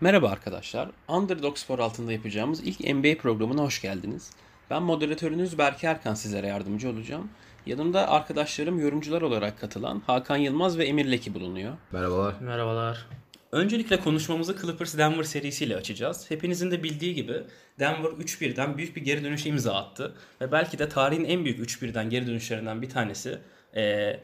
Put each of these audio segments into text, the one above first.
Merhaba arkadaşlar. Underdog Spor altında yapacağımız ilk NBA programına hoş geldiniz. Ben moderatörünüz Berke Erkan sizlere yardımcı olacağım. Yanımda arkadaşlarım yorumcular olarak katılan Hakan Yılmaz ve Emir Leki bulunuyor. Merhabalar. Merhabalar. Öncelikle konuşmamızı Clippers Denver serisiyle açacağız. Hepinizin de bildiği gibi Denver 3-1'den büyük bir geri dönüşe imza attı. Ve belki de tarihin en büyük 3-1'den geri dönüşlerinden bir tanesi eee,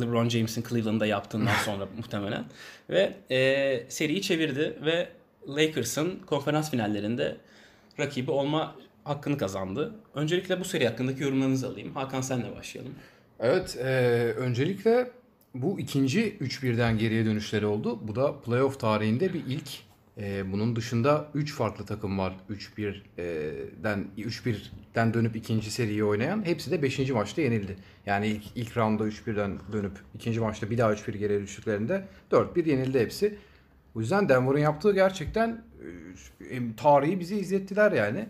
LeBron James'in Cleveland'da yaptığından sonra muhtemelen. Ve eee, seriyi çevirdi ve Lakers'ın konferans finallerinde rakibi olma hakkını kazandı. Öncelikle bu seri hakkındaki yorumlarınızı alayım. Hakan senle başlayalım. Evet, e, öncelikle bu ikinci 3-1'den geriye dönüşleri oldu. Bu da playoff tarihinde bir ilk. E, bunun dışında 3 farklı takım var 3-1'den 3-1'den dönüp ikinci seriyi oynayan. Hepsi de 5. maçta yenildi. Yani ilk, ilk roundda 3-1'den dönüp ikinci maçta bir daha 3-1 geriye düştüklerinde 4-1 yenildi hepsi. O yüzden Denver'ın yaptığı gerçekten e, tarihi bize izlettiler yani.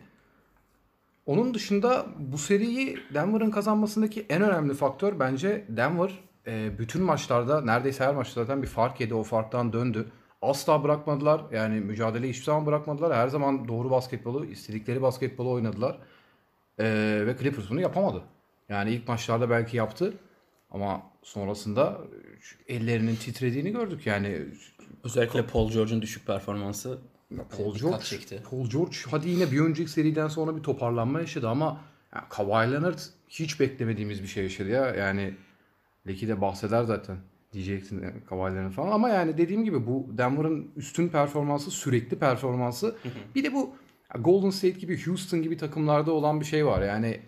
Onun dışında bu seriyi Denver'ın kazanmasındaki en önemli faktör bence Denver e, bütün maçlarda neredeyse her maçta zaten bir fark yedi. O farktan döndü. Asla bırakmadılar. Yani mücadeleyi hiçbir zaman bırakmadılar. Her zaman doğru basketbolu, istedikleri basketbolu oynadılar. E, ve Clippers bunu yapamadı. Yani ilk maçlarda belki yaptı. Ama sonrasında ellerinin titrediğini gördük. Yani Özellikle Paul George'un düşük performansı Paul George, çekti. Paul George hadi yine bir önceki seriden sonra bir toparlanma yaşadı ama ya, Kawhi Leonard hiç beklemediğimiz bir şey yaşadı ya. Yani Leki de bahseder zaten diyeceksin yani Kawhi Leonard falan ama yani dediğim gibi bu Denver'ın üstün performansı, sürekli performansı. bir de bu Golden State gibi, Houston gibi takımlarda olan bir şey var. Yani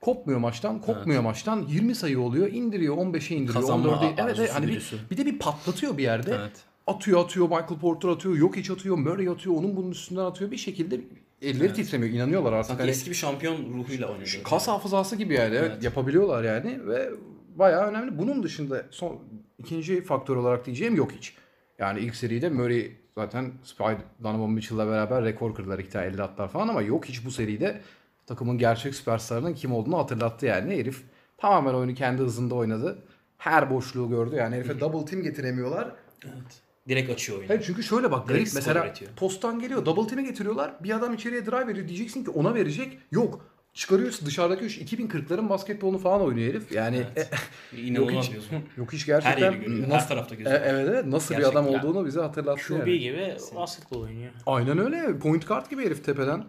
kopmuyor maçtan, kopmuyor maçtan 20 sayı oluyor, indiriyor, 15'e indiriyor, Kazanma 14'e. Evet, evet hani bir, bir de bir patlatıyor bir yerde. Evet. Atıyor atıyor Michael Porter atıyor yok hiç atıyor Murray atıyor onun bunun üstünden atıyor bir şekilde elleri titremiyor inanıyorlar artık. Sanki Hani eski bir şampiyon ruhuyla oynadı. kas hafızası gibi yani evet, Evet. yapabiliyorlar yani ve bayağı önemli. Bunun dışında son ikinci faktör olarak diyeceğim yok hiç. Yani ilk seride Murray zaten Spider Donovan Mitchell'la beraber rekor kırdılar iki tane 50 atlar falan ama yok hiç bu seride takımın gerçek süperstarının kim olduğunu hatırlattı yani. Herif tamamen oyunu kendi hızında oynadı. Her boşluğu gördü yani herife double team getiremiyorlar. Evet. Direkt açıyor oyunu. Hayır çünkü şöyle bak garip mesela üretiyor. posttan geliyor double team'e getiriyorlar bir adam içeriye drive veriyor diyeceksin ki ona verecek yok çıkarıyorsun dışarıdaki 3 2040'ların basketbolunu falan oynuyor herif yani Evet. e, yok hiç, bir uzun. yok hiç Her gerçekten yeri görüyor. Her nasıl, tarafta e, gözüküyor. evet, evet nasıl bir Gerçekten. adam olduğunu bize hatırlattı QB yani. gibi basketbol oynuyor. Aynen öyle point guard gibi herif tepeden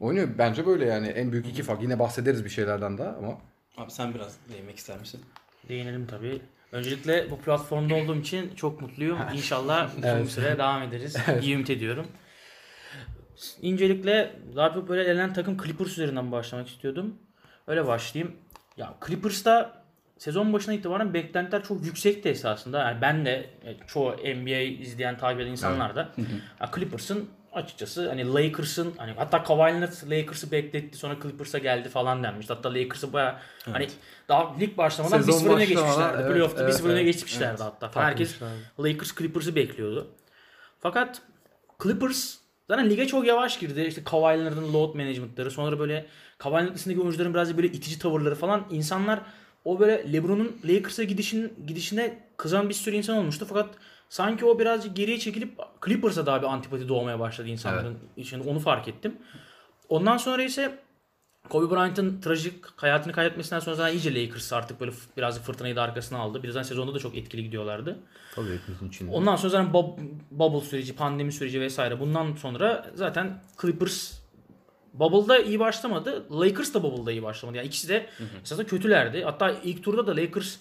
oynuyor bence böyle yani en büyük iki fark yine bahsederiz bir şeylerden daha ama Abi sen biraz değinmek ister misin? Değinelim tabii. Öncelikle bu platformda olduğum için çok mutluyum. İnşallah uzun bir süre devam ederiz. İyi ümit ediyorum. İncelikle daha çok böyle elenen takım Clippers üzerinden başlamak istiyordum. Öyle başlayayım. Ya Clippers'ta sezon başına itibaren beklentiler çok yüksekti esasında. Yani ben de e, çoğu NBA izleyen, takip eden insanlar da Clippers'ın açıkçası hani Lakers'ın hani hatta Kawhi Leonard Lakers'ı bekletti sonra Clippers'a geldi falan denmiş. Hatta Lakers'ı baya hani daha lig başlamadan Sezon 1-0 öne başlamadan, geçmişlerdi. evet, Playoff'ta evet, 1-0 öne evet, geçmişlerdi hatta. Falan. Herkes Lakers Clippers'ı bekliyordu. Fakat Clippers zaten lige çok yavaş girdi. İşte Kawhi Leonard'ın load management'ları sonra böyle Kawhi Leonard dışındaki oyuncuların biraz böyle itici tavırları falan insanlar o böyle LeBron'un Lakers'a gidişin gidişine kızan bir sürü insan olmuştu. Fakat sanki o birazcık geriye çekilip Clippers'a daha bir antipati doğmaya başladı insanların içinde. Onu fark ettim. Ondan sonra ise Kobe Bryant'ın trajik hayatını kaybetmesinden sonra zaten iyice Lakers artık böyle biraz fırtınayı da arkasına aldı. Birazdan sezonda da çok etkili gidiyorlardı. tabii hepimizin içinde. Ondan sonra zaten bub- bubble süreci, pandemi süreci vesaire. Bundan sonra zaten Clippers Bubble'da iyi başlamadı. Lakers da Bubble'da iyi başlamadı. Yani ikisi de esasında kötülerdi. Hatta ilk turda da Lakers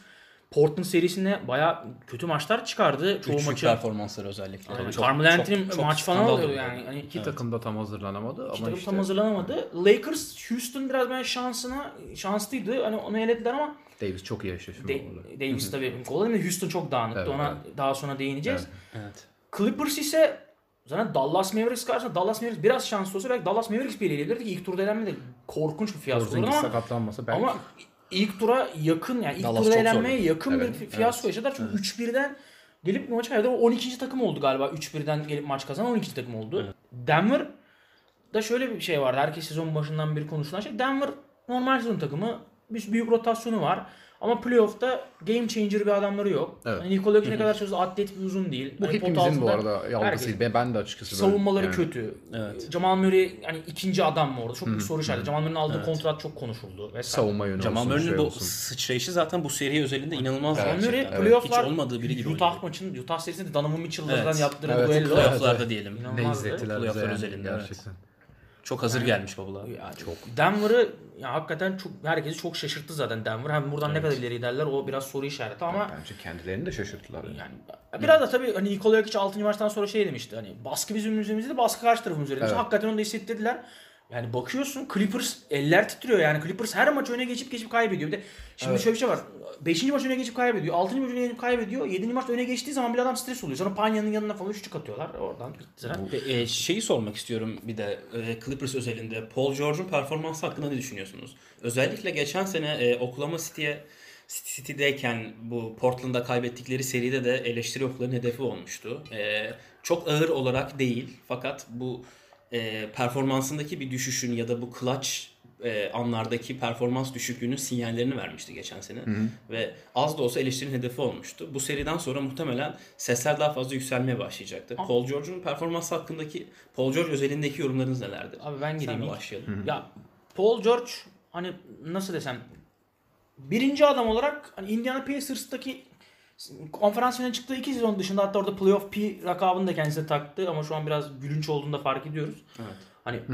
Portland serisinde baya kötü maçlar çıkardı. Çoğu Düşük maçı. performansları özellikle. Yani Çok- Carmelo Anthony maç falan skandal alıyor durumda. yani. Hani İki takım da tam hazırlanamadı İki ama takım işte tam hazırlanamadı. Lakers Houston biraz ben şansına şanslıydı. Hani onu elediler ama Davis çok iyi eşleşme Da- oldu. Davis tabii ve Houston çok dağınıktı. Evet, Ona daha sonra değineceğiz. Evet. Clippers ise zaten Dallas Mavericks karşısında Dallas Mavericks biraz şanslı olsa belki Dallas Mavericks bir eleyebilirdi ki ilk turda elenmedi. Korkunç bir fiyasko Porzingis ama, sakatlanmasa belki ama ilk tura yakın yani ilk Dallas turda çok elenmeye zordu. yakın Evet, bir fiyasko yaşadılar. Çünkü 3-1'den gelip maçı kaybeder. 12. takım oldu galiba. 3-1'den gelip maç kazanan 12. takım oldu. Denver da şöyle bir şey vardı. Herkes sezon başından beri konuşulan şey. Denver normal sezon takımı. Bir büyük rotasyonu var. Ama playoff'ta game changer bir adamları yok. Evet. Hani Nikola ne kadar sözlü atlet bir uzun değil. Bu Hani hepimizin bu arada herkes- Ben, ben de açıkçası böyle. Savunmaları yani. kötü. Evet. Jamal Murray hani ikinci adam mı orada? Çok büyük soru işareti. Jamal Murray'in aldığı kontrat çok konuşuldu. Vesaire. Savunma yönü Jamal Murray'nin şey bu olsun. sıçrayışı zaten bu seri özelinde inanılmaz Jamal Murray gerçekten. playoff'lar Hiç olmadığı biri gibi Utah oynadı. maçının Utah serisinde Donovan Mitchell'dan Evet. yaptığı Evet. duello. Playoff'larda diyelim. Ne İnanılmazdı. izlettiler bize Playoff'lar yani özelinde, evet. gerçekten. Çok hazır gelmiş babalar. Ya çok. Denver'ı ya hakikaten çok herkesi çok şaşırttı zaten Denver. Hem buradan ne kadar ileri giderler o biraz soru işareti ama Bence kendilerini de şaşırttılar. Yani. yani biraz da tabii hani Nikola Jokic 6. maçtan sonra şey demişti hani baskı bizim üzerimizde baskı karşı tarafın üzerinde. Evet. Hakikaten onu da hissettirdiler. Yani bakıyorsun Clippers eller titriyor yani Clippers her maç öne geçip geçip kaybediyor. Bir de şimdi şöyle bir şey var. 5. maç öne geçip kaybediyor. 6. maç öne geçip kaybediyor. 7. maç öne geçtiği zaman bir adam stres oluyor. Sonra Panya'nın yanına falan üçlük atıyorlar. Oradan. Ve, e, şeyi sormak istiyorum bir de e, Clippers özelinde. Paul George'un performansı hakkında ne düşünüyorsunuz? Özellikle geçen sene e, Oklahoma City'ye City'deyken bu Portland'da kaybettikleri seride de eleştiri okların hedefi olmuştu. E, çok ağır olarak değil fakat bu e, performansındaki bir düşüşün ya da bu clutch e, anlardaki performans düşüklüğünün sinyallerini vermişti geçen sene. Ve az da olsa eleştirinin hedefi olmuştu. Bu seriden sonra muhtemelen sesler daha fazla yükselmeye başlayacaktı. Paul George'un performansı hakkındaki Paul George özelindeki yorumlarınız nelerdi? Abi ben gireyim Senle başlayalım. Ya Paul George hani nasıl desem birinci adam olarak hani Indiana Pacers'taki konferans finaline çıktığı iki sezon dışında hatta orada playoff P rakabını da kendisine taktı ama şu an biraz gülünç olduğunu da fark ediyoruz. Evet. Hani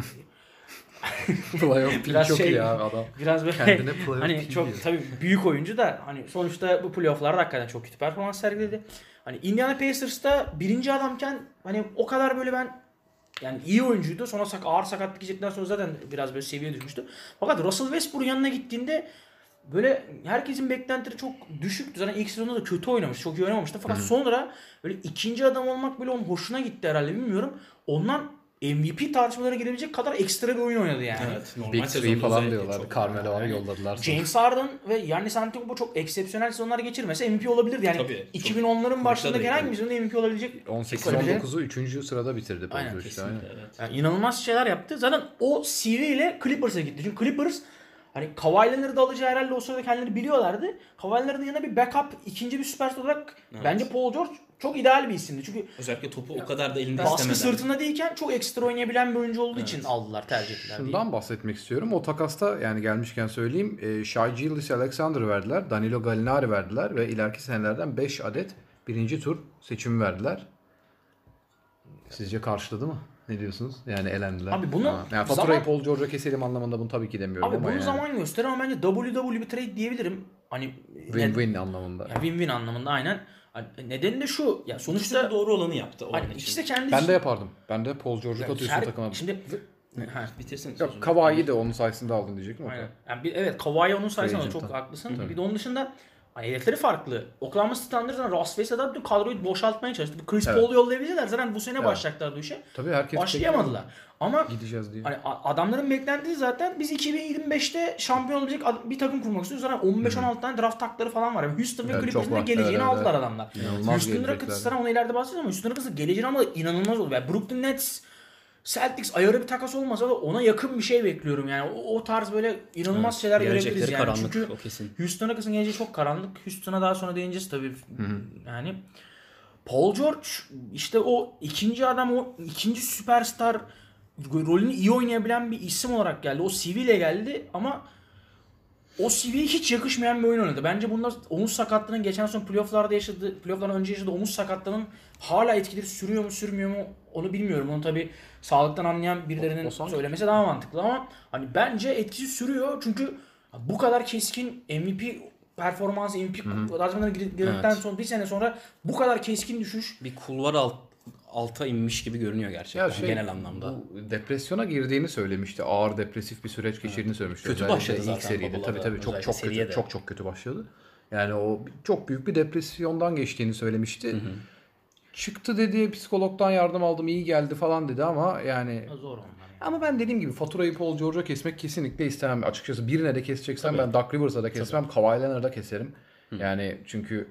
Playoff Biraz çok şey- iyi ya adam. biraz böyle Kendine playoff hani P çok diyor. tabii büyük oyuncu da hani sonuçta bu playoff'larda hakikaten çok kötü performans sergiledi. Hani Indiana Pacers'ta birinci adamken hani o kadar böyle ben yani iyi oyuncuydu. Sonra sak ağır sakatlık yiyecekten sonra zaten biraz böyle seviye düşmüştü. Fakat Russell Westbrook yanına gittiğinde böyle herkesin beklentileri çok düşüktü. Zaten ilk sezonda da kötü oynamış. Çok iyi oynamamıştı. Fakat sonra böyle ikinci adam olmak böyle onun hoşuna gitti herhalde bilmiyorum. Ondan MVP tartışmalarına girebilecek kadar ekstra bir oyun oynadı yani. Evet, normal Big Three falan diyorlar. çok- Carmelo var Yani yolladılar. sonra. James Harden ve Yannis Antetokounmpo çok eksepsiyonel sezonlar geçirmese MVP olabilirdi. Yani Tabii, çok 2010'ların başlarında değil, herhangi bir sezonda MVP olabilecek 18-19'u 3. sırada bitirdi Aynen, Kesinlikle, aynen. evet. Yani inanılmaz şeyler yaptı. Zaten o CV ile Clippers'a gitti. Çünkü Clippers hani Kawhi Leonard'ı alacağı herhalde o sırada kendileri biliyorlardı. Kawhi Leonard'ın yanına bir backup, ikinci bir süperstar olarak bence Paul George çok ideal bir isimdi. Çünkü Özellikle topu o kadar da elinde baskı istemeden. sırtında değilken çok ekstra oynayabilen bir oyuncu olduğu için aldılar, tercih ettiler. diye. Şundan bahsetmek istiyorum. O takasta yani gelmişken söyleyeyim. E, Shai Gilgeous Alexander verdiler. Danilo Gallinari verdiler ve ileriki senelerden 5 adet birinci tur seçimi verdiler. Sizce karşıladı mı? Ne diyorsunuz? Yani elendiler. Abi bunu Ha, yani faturayı zaman- Paul George'a keselim anlamında bunu tabii ki demiyorum Abi ama bunu yani. zaman gösterir ama bence WWE bir trade diyebilirim. Hani Win-win anlamında. Ya win-win anlamında aynen. Hani nedeni de şu. Ya Sonuçta sonuçta doğru olanı yaptı hani için. ikisi de kendi Ben de yapardım. Ben de Paul George'u Yani katıyorsun her- takıma. Şimdi ha, Bitirsin. Yok. Kawhi'yi de onun sayesinde aldın diyecektim. aynen. Yani bir, evet Kawhi onun sayesinde çok haklısın. Bir de onun dışında hani hedefleri farklı. Oklahoma City Thunder zaten Ross West'e de kadroyu boşaltmaya çalıştı. Chris Evet. Paul'u yollayabildiler. Zaten bu sene Evet. başlayacaklar bu işe. Tabii herkes Başlayamadılar. Ama Gideceğiz diye. Hani adamların beklentisi zaten biz 2025'te şampiyon ad- bir takım kurmak istiyoruz. Zaten 15-16 tane draft takları falan var. Yani Houston ve Evet, Clippers'ın da geleceğini Evet, aldılar evet. adamlar. İnanılmaz Houston. Rockets sana onu ileride bahsedeceğim ama Houston Rockets'ın geleceğini ama inanılmaz oldu. Yani Brooklyn Nets Celtics ayarı bir takas olmasa da ona yakın bir şey bekliyorum yani. O, o tarz böyle inanılmaz şeyler görebiliriz yani. karanlık Çünkü o kesin. Houston Rockets'ın geleceği çok karanlık. Houston'a daha sonra değineceğiz tabii. Yani Paul George işte o ikinci adam o ikinci süperstar rolünü iyi oynayabilen bir isim olarak geldi. O CV ile geldi ama o CV'ye hiç yakışmayan bir oyun oynadı. Bence bunda omuz sakatlığının geçen sene playofflarda yaşadığı, playofflardan önce yaşadığı omuz sakatlığının hala etkileri sürüyor mu sürmüyor mu onu bilmiyorum. Onu tabi sağlıktan anlayan birilerinin O- o söylemesi daha mantıklı ama hani bence etkisi sürüyor çünkü bu kadar keskin MVP performans MVP tartışmalarına gir- girdikten Evet. sonra bir sene sonra bu kadar keskin düşüş Bir kulvar alt, alta inmiş gibi görünüyor gerçekten Ya şey, genel anlamda. Bu depresyona girdiğini söylemişti. Ağır depresif bir süreç geçirdiğini söylemişti. Kötü Özellikle başladı ilk zaten seride. Tabii tabii çok çok seriye kötü. de. Çok çok kötü başladı. Yani o çok büyük bir depresyondan geçtiğini söylemişti. Çıktı dedi psikologdan yardım aldım iyi geldi falan dedi ama yani zor onlar. yani. ama ben dediğim gibi faturayı Paul George'a kesmek kesinlikle istemem. Açıkçası birine de keseceksem ben Doug Rivers'a da kesmem. Kawhi Leonard'a keserim. Yani çünkü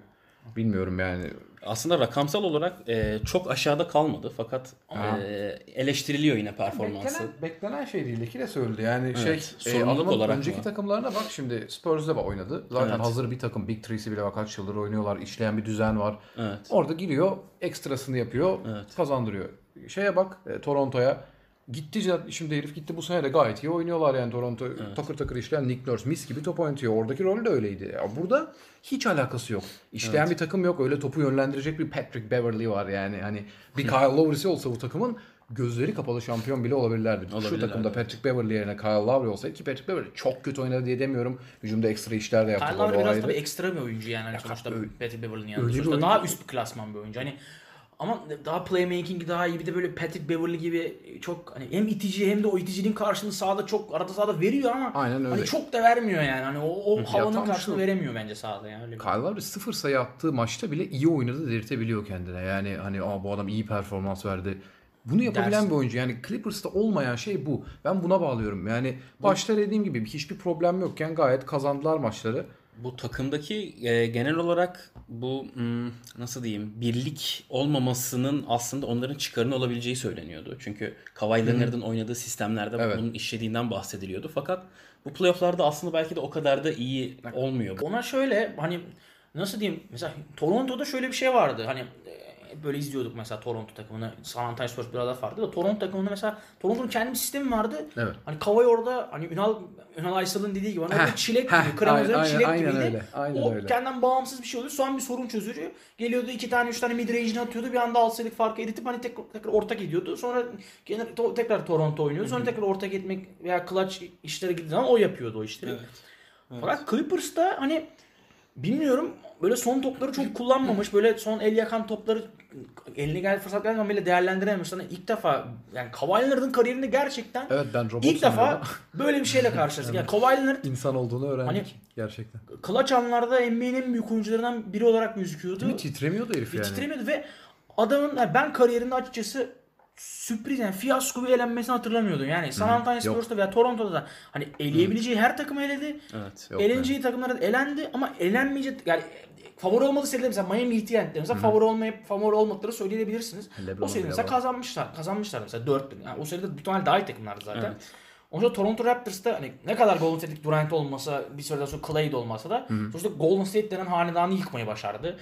bilmiyorum yani. Aslında rakamsal olarak e, çok aşağıda kalmadı fakat Aha. e, eleştiriliyor yine performansı. Beklenen, beklenen şey değil. İki de söyledi. Yani Evet, şey e, olarak önceki mı? takımlarına bak şimdi Spurs'da bak oynadı. Zaten Evet. hazır bir takım. Big Three'si bile bak kaç yıldır oynuyorlar. İşleyen bir düzen var. Evet. Orada giriyor, ekstrasını yapıyor, Evet. kazandırıyor. Şeye bak e, Toronto'ya. Gitti şimdi herif gitti bu sene de gayet iyi oynuyorlar yani Toronto takır takır işleyen Nick Nurse mis gibi top oynatıyor. Oradaki rol de öyleydi. Ya burada hiç alakası yok. İşleyen bir takım yok. Öyle topu yönlendirecek bir Patrick Beverly var yani. Hani bir Kyle Lowry'si olsa bu takımın gözleri kapalı şampiyon bile olabilirlerdi. Şu Olabilirlerdi. takımda Patrick Beverly yerine Kyle Lowry olsaydı ki Patrick Beverly çok kötü oynadı diye demiyorum. Hücumda ekstra işler de yaptı. Kyle Lowry biraz ayrı. tabii ekstra bir oyuncu yani. Hani sonuçta öyle- Patrick Beverly'nin yanında. Sonuçta oyuncu daha üst bir klasman bir oyuncu. Hani ama daha playmaking daha iyi bir de böyle Patrick Beverly gibi çok hani hem itici hem de o iticiliğin karşılığını sahada çok arada sahada veriyor ama Aynen öyle. hani çok da vermiyor yani. Hani o, o havanın karşılığını şu- veremiyor bence sahada yani. Öyle Kyle Lowry sıfır sayı attığı maçta bile iyi oynadı dedirtebiliyor kendine. Yani hani Aa, bu adam iyi performans verdi. Bunu yapabilen Dersin. bir oyuncu. Yani Clippers'ta olmayan şey bu. Ben buna bağlıyorum. Yani başta dediğim gibi hiçbir problem yokken gayet kazandılar maçları. Bu takımdaki e, genel olarak bu hmm, nasıl diyeyim birlik olmamasının aslında onların çıkarını olabileceği söyleniyordu. Çünkü Kawhi Leonard'ın oynadığı sistemlerde Evet. bunun işlediğinden bahsediliyordu. Fakat bu playofflarda aslında belki de o kadar da iyi olmuyor. Ona şöyle hani nasıl diyeyim mesela Toronto'da şöyle bir şey vardı. Hani e, böyle izliyorduk mesela Toronto takımını. San Antonio Spurs biraz daha farklı da Toronto takımında mesela Toronto'nun kendi bir sistemi vardı. Evet. Hani Kawhi orada hani Ünal Ünal Aysal'ın dediği gibi hani çilek gibi, aynen, çilek aynen gibiydi. öyle, aynen o öyle. kendinden bağımsız bir şey oluyor. Son bir sorun çözülüyor. Geliyordu iki tane üç tane mid range'ini atıyordu. Bir anda alsaydık farkı eritip hani tekrar, tekrar ortak ediyordu. Sonra tekrar Toronto oynuyordu. Sonra tekrar ortak etmek veya clutch işlere gittiği zaman o yapıyordu o işleri. Fakat Clippers'ta hani bilmiyorum böyle son topları çok kullanmamış. Böyle son el yakan topları eline gel fırsat zaman bile değerlendirememiş. Sana ilk defa yani Kawhi Leonard'ın kariyerinde gerçekten Evet ben robot ilk defa böyle bir şeyle karşılaştık. Yani Kawhi Leonard İnsan olduğunu öğrendik Hani- gerçekten. clutch anlarda NBA'nin en büyük oyuncularından biri olarak gözüküyordu. Değil mi? Titremiyordu herif yani. titremiyordu ve adamın yani ben kariyerinde açıkçası sürpriz yani fiyasko bir elenmesini hatırlamıyordum. Yani San Antonio. Spurs'ta veya Toronto'da da hani eleyebileceği her takımı eledi. Evet. Yok Eleneceği takımlarda da elendi ama elenmeyecek yani favori olmadığı seride mesela Miami Heat'i yendi. Mesela favori olmayıp favori olmadıkları söyleyebilirsiniz. LeBron'un o seride mesela kazanmışlar. Kazanmışlar mesela 4 yani o seride büyük ihtimalle daha iyi takımlardı zaten. Evet. Ondan Toronto Raptors'ta hani ne kadar Golden State'lik Durant olmasa bir süreden sonra Clay de olmasa da sonuçta Golden State denen hanedanı yıkmayı başardı.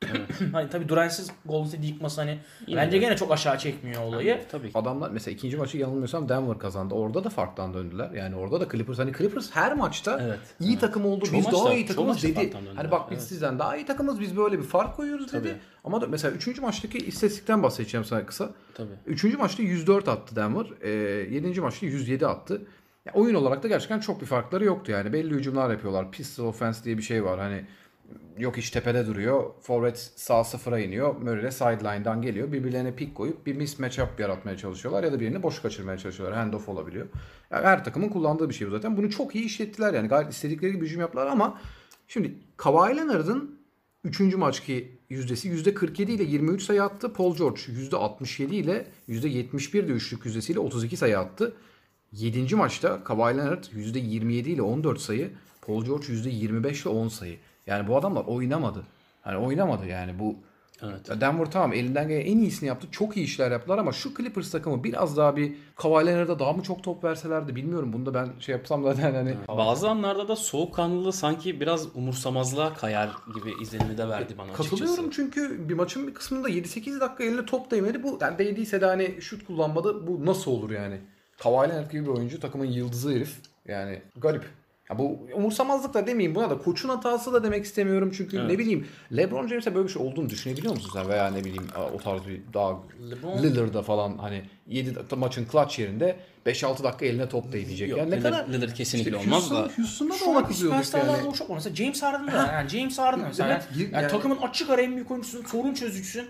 hani tabii Durant'siz Golden State'i yıkması hani Yine bence de. gene çok aşağı çekmiyor olayı. Tabii ki. Adamlar mesela ikinci maçı yanılmıyorsam Denver kazandı. Orada da farktan döndüler. Yani orada da Clippers hani Clippers her maçta Evet, iyi evet. takım oldu. Çoğu biz maçta- daha iyi takımız dedi. Hani bak biz Evet. sizden daha iyi takımız. Biz böyle bir fark koyuyoruz dedi. Tabii. Ama da mesela 3. maçtaki istatistikten bahsedeceğim sana kısa. Tabii. 3. maçta 104 attı Denver. E, 7. maçta 107 attı. Ya oyun olarak da gerçekten çok bir farkları yoktu yani. Belli hücumlar yapıyorlar. Pistol offense diye bir şey var. Hani yok iş tepede duruyor. Forvet sağ sıfıra iniyor. Murray de sideline'dan geliyor. Birbirlerine pik koyup bir mismatch up yaratmaya çalışıyorlar. Ya da birini boş kaçırmaya çalışıyorlar. Handoff olabiliyor. Yani her takımın kullandığı bir şey bu zaten. Bunu çok iyi işlettiler yani. Gayet istedikleri gibi hücum yaptılar ama şimdi Kawhi Leonard'ın 3. maçki yüzdesi %47 ile 23 sayı attı. Paul George %67 ile %71 de üçlük yüzdesiyle 32 sayı attı. 7. maçta Kawhi Leonard %27 ile 14 sayı. Paul George %25 ile 10 sayı. Yani bu adamlar oynamadı. Hani oynamadı yani bu Evet. Denver tamam elinden gelen en iyisini yaptı. Çok iyi işler yaptılar ama şu Clippers takımı biraz daha bir Kawhi Leonard'a daha mı çok top verselerdi bilmiyorum. Bunu da ben şey yapsam zaten hani Bazı anlarda da soğukkanlılığı sanki biraz umursamazlığa kayar gibi izlenimi de verdi bana açıkçası. Katılıyorum çünkü bir maçın bir kısmında 7-8 dakika eline top değmedi. Bu yani değdiyse de hani şut kullanmadı. Bu nasıl olur yani? Kawhi Leonard gibi bir oyuncu takımın yıldızı herif. Yani garip. Ya bu umursamazlık da demeyeyim buna da koçun hatası da demek istemiyorum çünkü Evet. ne bileyim LeBron James'e böyle bir şey olduğunu düşünebiliyor musun sen veya ne bileyim o tarz bir daha LeBron- Lillard'a falan hani 7 maçın clutch yerinde 5-6 dakika eline top değdiyecek. Yok, yani ne Lillard- kadar Lillard kesinlikle İşte olmaz da. Houston- Houston'da da ona kızıyorduk yani. çok. Mesela James Harden'da da yani James Harden mesela. Evet, yani, yani- takımın açık ara en büyük oyuncusun, sorun çözücüsün.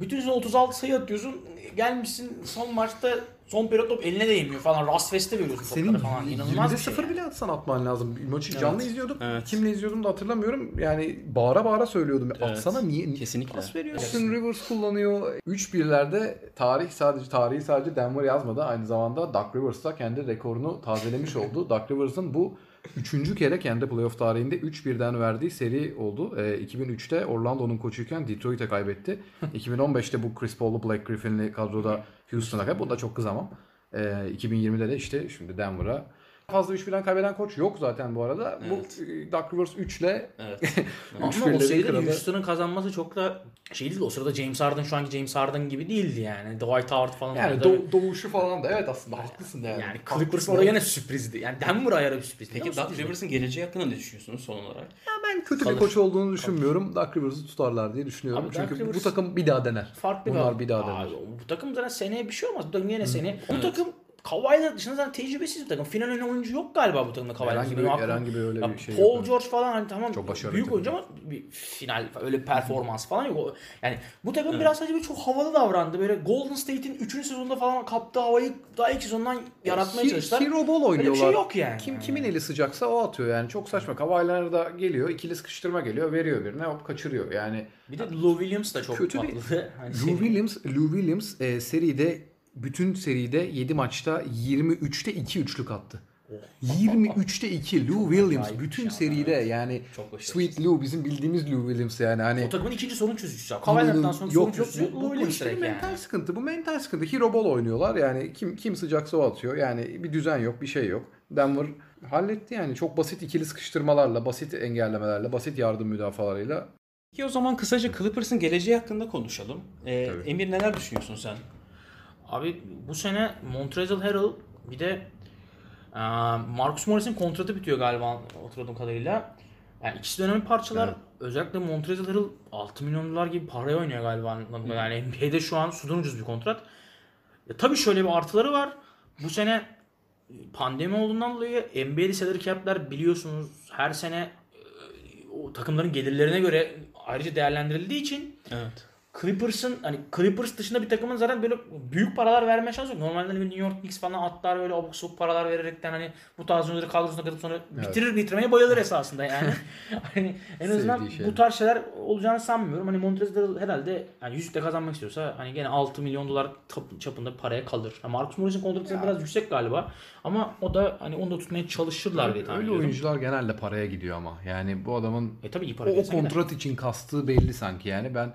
Bütün sezon 36 sayı atıyorsun. Gelmişsin son maçta son periyot top eline değmiyor falan. Rastfest'e veriyorsun Senin topları falan. İnanılmaz 20'de bir şey. 0 bile atsan atman lazım. Maçı canlı izliyorduk. Evet. Kimle izliyordum da hatırlamıyorum. Yani bağıra bağıra söylüyordum. Evet. Atsana niye? Kesinlikle. Pas veriyorsun. Rivers kullanıyor. 3-1'lerde tarih sadece tarihi sadece Denver yazmadı. Aynı zamanda Doug Rivers da kendi rekorunu tazelemiş oldu. Doug Rivers'ın bu Üçüncü kere kendi playoff tarihinde 3-1'den verdiği seri oldu. Ee, 2003'te Orlando'nun koçuyken Detroit'e kaybetti. 2015'te bu Chris Paul'lu Blake Griffin'li kadroda Houston'a kaybetti. Bunda çok kızamam. Ee, 2020'de de işte şimdi Denver'a. Fazla 3-1'den kaybeden koç yok zaten bu arada. Evet. Bu e, Doug Rivers 3 ile Evet. Ama o kralı. Houston'ın kazanması çok da şey değil. O sırada James Harden şu anki James Harden gibi değildi yani. Dwight Howard falan. yani doğ- doğuşu falan da evet aslında haklısın yani. yani. Clippers orada yine sürprizdi. Yani Denver ayarı bir sürprizdi. Peki sürprizdi. Rivers'ın geleceği hakkında ne düşünüyorsunuz son olarak? Ya ben kötü Kalır. bir koç olduğunu düşünmüyorum. Doug Rivers'ı tutarlar diye düşünüyorum. Abi Çünkü Doug bu Rivers- takım bir daha dener. farklı Bunlar bir, bir daha dener. Bu takım zaten seneye bir şey olmaz. Bu takım yine seneye. Bu takım Kawhi'ler dışında zaten tecrübesiz bir takım. Final oynayan oyuncu yok galiba bu takımda Kawhi'ler. Herhangi bir, herhangi bir öyle Ya bir şey Paul yok. George falan hani tamam Çok başarılı büyük oyuncu ama bir final öyle bir performans falan yok. Yani bu takım biraz sadece böyle çok havalı davrandı. Böyle Golden State'in 3. sezonunda falan kaptığı havayı daha ilk sezondan yaratmaya He- çalıştılar. Hero ball Öyle bir oynuyorlar. şey yok yani. Kim kimin eli sıcaksa o atıyor yani. Çok saçma. Kavaylar da geliyor, ikili sıkıştırma geliyor, veriyor birine, hop kaçırıyor. Yani Bir de Lou Williams da çok Kötü bir- patladı. Hani Lou Williams, Lou Williams e, seride bütün seride 7 maçta 23'te 2 üçlük attı. 23'te 2 Lou Williams Acayip bütün bir şey seride yani Çok başarılı. Sweet Lou bizim bildiğimiz Lou Williams yani hani o takımın ikinci sorun çözücüsü. Kawhi'lerden sonra sorun yok yok çözücü bu, Lou Williams işte direkt yani. mental sıkıntı. Bu mental sıkıntı. Hero ball oynuyorlar. Yani kim kim sıcaksa o atıyor. Yani bir düzen yok, bir şey yok. Denver halletti yani. Çok basit ikili sıkıştırmalarla, basit engellemelerle, basit yardım müdafalarıyla. Peki o zaman kısaca Clippers'ın geleceği hakkında konuşalım. Ee, Tabii. Emir neler düşünüyorsun sen? Abi bu sene Montrezl Harrell bir de Marcus Morris'in kontratı bitiyor galiba hatırladığım kadarıyla. Yani ikisi de önemli parçalar. Evet. Özellikle Montrezl Harrell 6 milyon dolar gibi paraya oynuyor galiba. kadarıyla. Yani NBA'de şu an sudan ucuz bir kontrat. Ya, tabii şöyle bir artıları var. Bu sene pandemi olduğundan dolayı NBA'de salary cap'ler biliyorsunuz her sene o takımların gelirlerine göre ayrıca değerlendirildiği için Evet. Clippers'ın hani Clippers dışında bir takımın zaten böyle büyük paralar verme şansı yok. Normalde hani New York Knicks falan atlar böyle abuk sabuk paralar vererekten hani bu tarz oyuncuları kadrosuna katıp sonra bitirir bitirmeye bayılır esasında yani. hani en azından şey. bu tarz şeyler olacağını sanmıyorum. Hani Montrezl herhalde yani yüzükle kazanmak istiyorsa hani gene 6 milyon dolar çapında paraya kalır. Yani Marcus Morris'in kontratı biraz yüksek galiba ama o da hani onu da tutmaya çalışırlar diye tahmin Öyle oyuncular genelde paraya gidiyor ama. Yani bu adamın E tabii iyi o, o verirsen gider. kontrat için kastığı belli sanki yani. Ben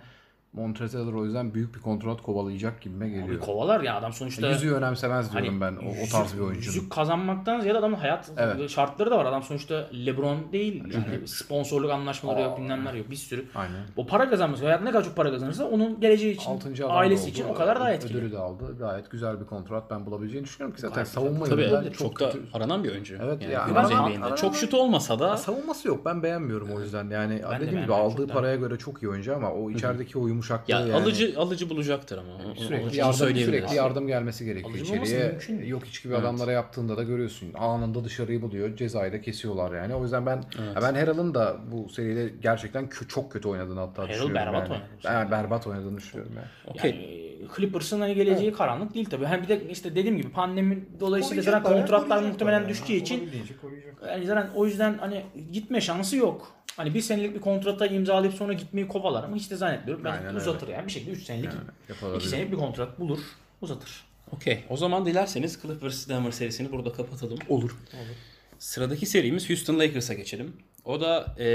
Montrezl Harrell o yüzden büyük bir kontrat kovalayacak gibime Abi geliyor. kovalar ya adam sonuçta. Yüzüğü önemsemez diyorum Hani ben o, o yüzük- tarz bir oyuncunun. Yüzük kazanmaktan ziyade adamın hayat Evet. şartları da var. Adam sonuçta LeBron değil. Yani sponsorluk anlaşmaları yok, bilmemler yok. Bir sürü. Aynen. O para kazanması, hayat ne kadar çok para kazanırsa onun geleceği için, Altıncı ailesi da için oldu. o kadar daha etkili. Ödülü de aldı. Gayet güzel bir kontrat ben bulabileceğini düşünüyorum ki zaten Gayet savunma Tabii yönünden çok, çok, da kötü. aranan bir oyuncu. Evet, yani ya günümüz aranan- aranan- Çok şut olmasa da Savunması yok. Ben beğenmiyorum o yüzden. Yani dediğim gibi aldığı paraya göre çok iyi oyuncu ama o içerideki o yumuşaklığı ya yani alıcı alıcı bulacaktır ama. Sürekli yardım, sürekli yardım gelmesi gerekiyor Alıcı içeriye. mümkün değil. Yok iç gibi adamlara yaptığında da görüyorsun. Anında dışarıyı buluyor. Cezayı da kesiyorlar yani. O yüzden ben ya ben Harrell'ın da bu seride gerçekten kö- çok kötü oynadığını hatta Harrell düşünüyorum. berbat yani. oynadı berbat oynadığını düşünüyorum yani. Okey. Yani Clippers'ın hani geleceği karanlık değil tabii. Hem bir de işte dediğim gibi pandemi dolayısıyla zaten kontratlar muhtemelen ya. düştüğü için yani zaten o yüzden hani gitme şansı yok. Hani bir senelik bir kontrata imzalayıp sonra gitmeyi kovalar ama hiç de zannetmiyorum. Ben Aynen öyle. uzatır yani bir şekilde 3 senelik, yapılabilir. 2 senelik bir kontrat bulur, uzatır. Okey. O zaman dilerseniz Clippers Denver serisini burada kapatalım. Olur. Sıradaki serimiz Houston Lakers'a geçelim. O da e,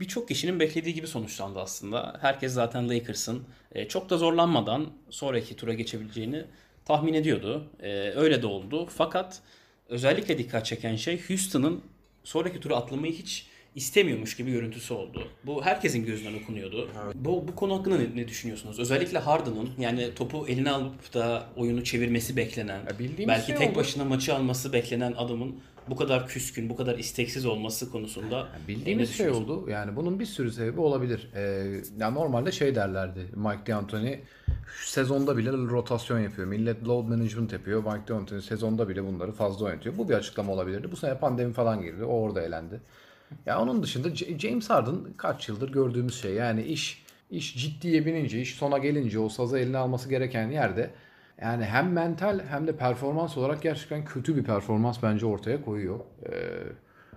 birçok kişinin beklediği gibi sonuçlandı aslında. Herkes zaten Lakers'ın e, çok da zorlanmadan sonraki tura geçebileceğini tahmin ediyordu. E, öyle de oldu. Fakat özellikle dikkat çeken şey Houston'ın sonraki tura atlamayı hiç istemiyormuş gibi görüntüsü oldu. Bu herkesin gözünden okunuyordu. Bu, bu konu hakkında ne, ne düşünüyorsunuz? Özellikle Harden'ın yani topu eline alıp da oyunu çevirmesi beklenen, Ya belki şey tek oldu. başına maçı alması beklenen adamın bu kadar küskün, bu kadar isteksiz olması konusunda e, Bildiğimiz şey oldu. Yani bunun bir sürü sebebi olabilir. Ee, ya normalde şey derlerdi. Mike D'Antoni sezonda bile rotasyon yapıyor. Millet load management yapıyor. Mike D'Antoni sezonda bile bunları fazla oynatıyor. Bu bir açıklama olabilirdi. Bu sene pandemi falan girdi. O orada elendi. Ya onun dışında James Harden kaç yıldır gördüğümüz şey. Yani iş iş ciddiye binince, iş sona gelince o sazı eline alması gereken yerde yani hem mental hem de performans olarak gerçekten kötü bir performans bence ortaya koyuyor. Ee,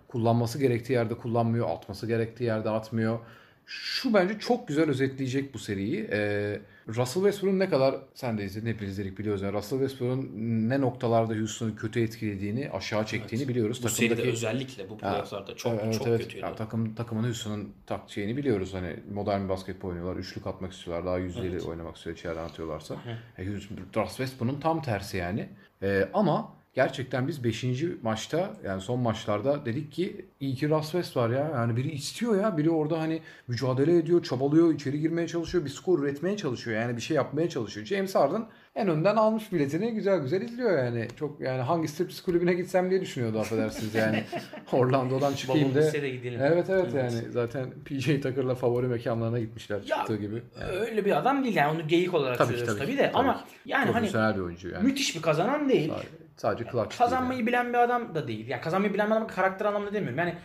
kullanması gerektiği yerde kullanmıyor, atması gerektiği yerde atmıyor. Şu bence çok güzel özetleyecek bu seriyi. Ee, Russell Westbrook'un ne kadar sen de izledin hepiniz izledik biliyoruz. Yani Russell Westbrook'un ne noktalarda Houston'u kötü etkilediğini, aşağı çektiğini biliyoruz. Bu seride Takımdaki- özellikle bu playofflarda çok Evet, çok evet. kötüydü. Ya, takım takımın Houston'ın tak şeyini biliyoruz. Hani modern bir basketbol oynuyorlar. Üçlük atmak istiyorlar. Daha yüzdeli Evet. oynamak istiyor. içeriden atıyorlarsa. E, Houston- Russ West bunun tam tersi yani. E, ama gerçekten biz 5. maçta yani son maçlarda dedik ki iyi ki Russ West var ya. Yani biri istiyor ya. Biri orada hani mücadele ediyor, çabalıyor, içeri girmeye çalışıyor. Bir skor üretmeye çalışıyor. Yani bir şey yapmaya çalışıyor. James Harden en önden almış biletini güzel güzel izliyor yani. Çok yani hangi striptiz kulübüne gitsem diye düşünüyordu affedersiniz yani. Orlando'dan çıkayım da. gidelim. Evet evet yani zaten PJ Tucker'la favori mekanlarına gitmişler Ya, çıktığı gibi. Öyle bir adam değil yani onu geyik olarak Tabii söylüyoruz tabii tabii, de tabii ama ki. yani hani Profesyonel bir oyuncu yani. müthiş bir kazanan değil. Sadece, clutch değil Kazanmayı yani. bilen bir adam da değil. Yani kazanmayı bilen bir adam karakter anlamında demiyorum. Yani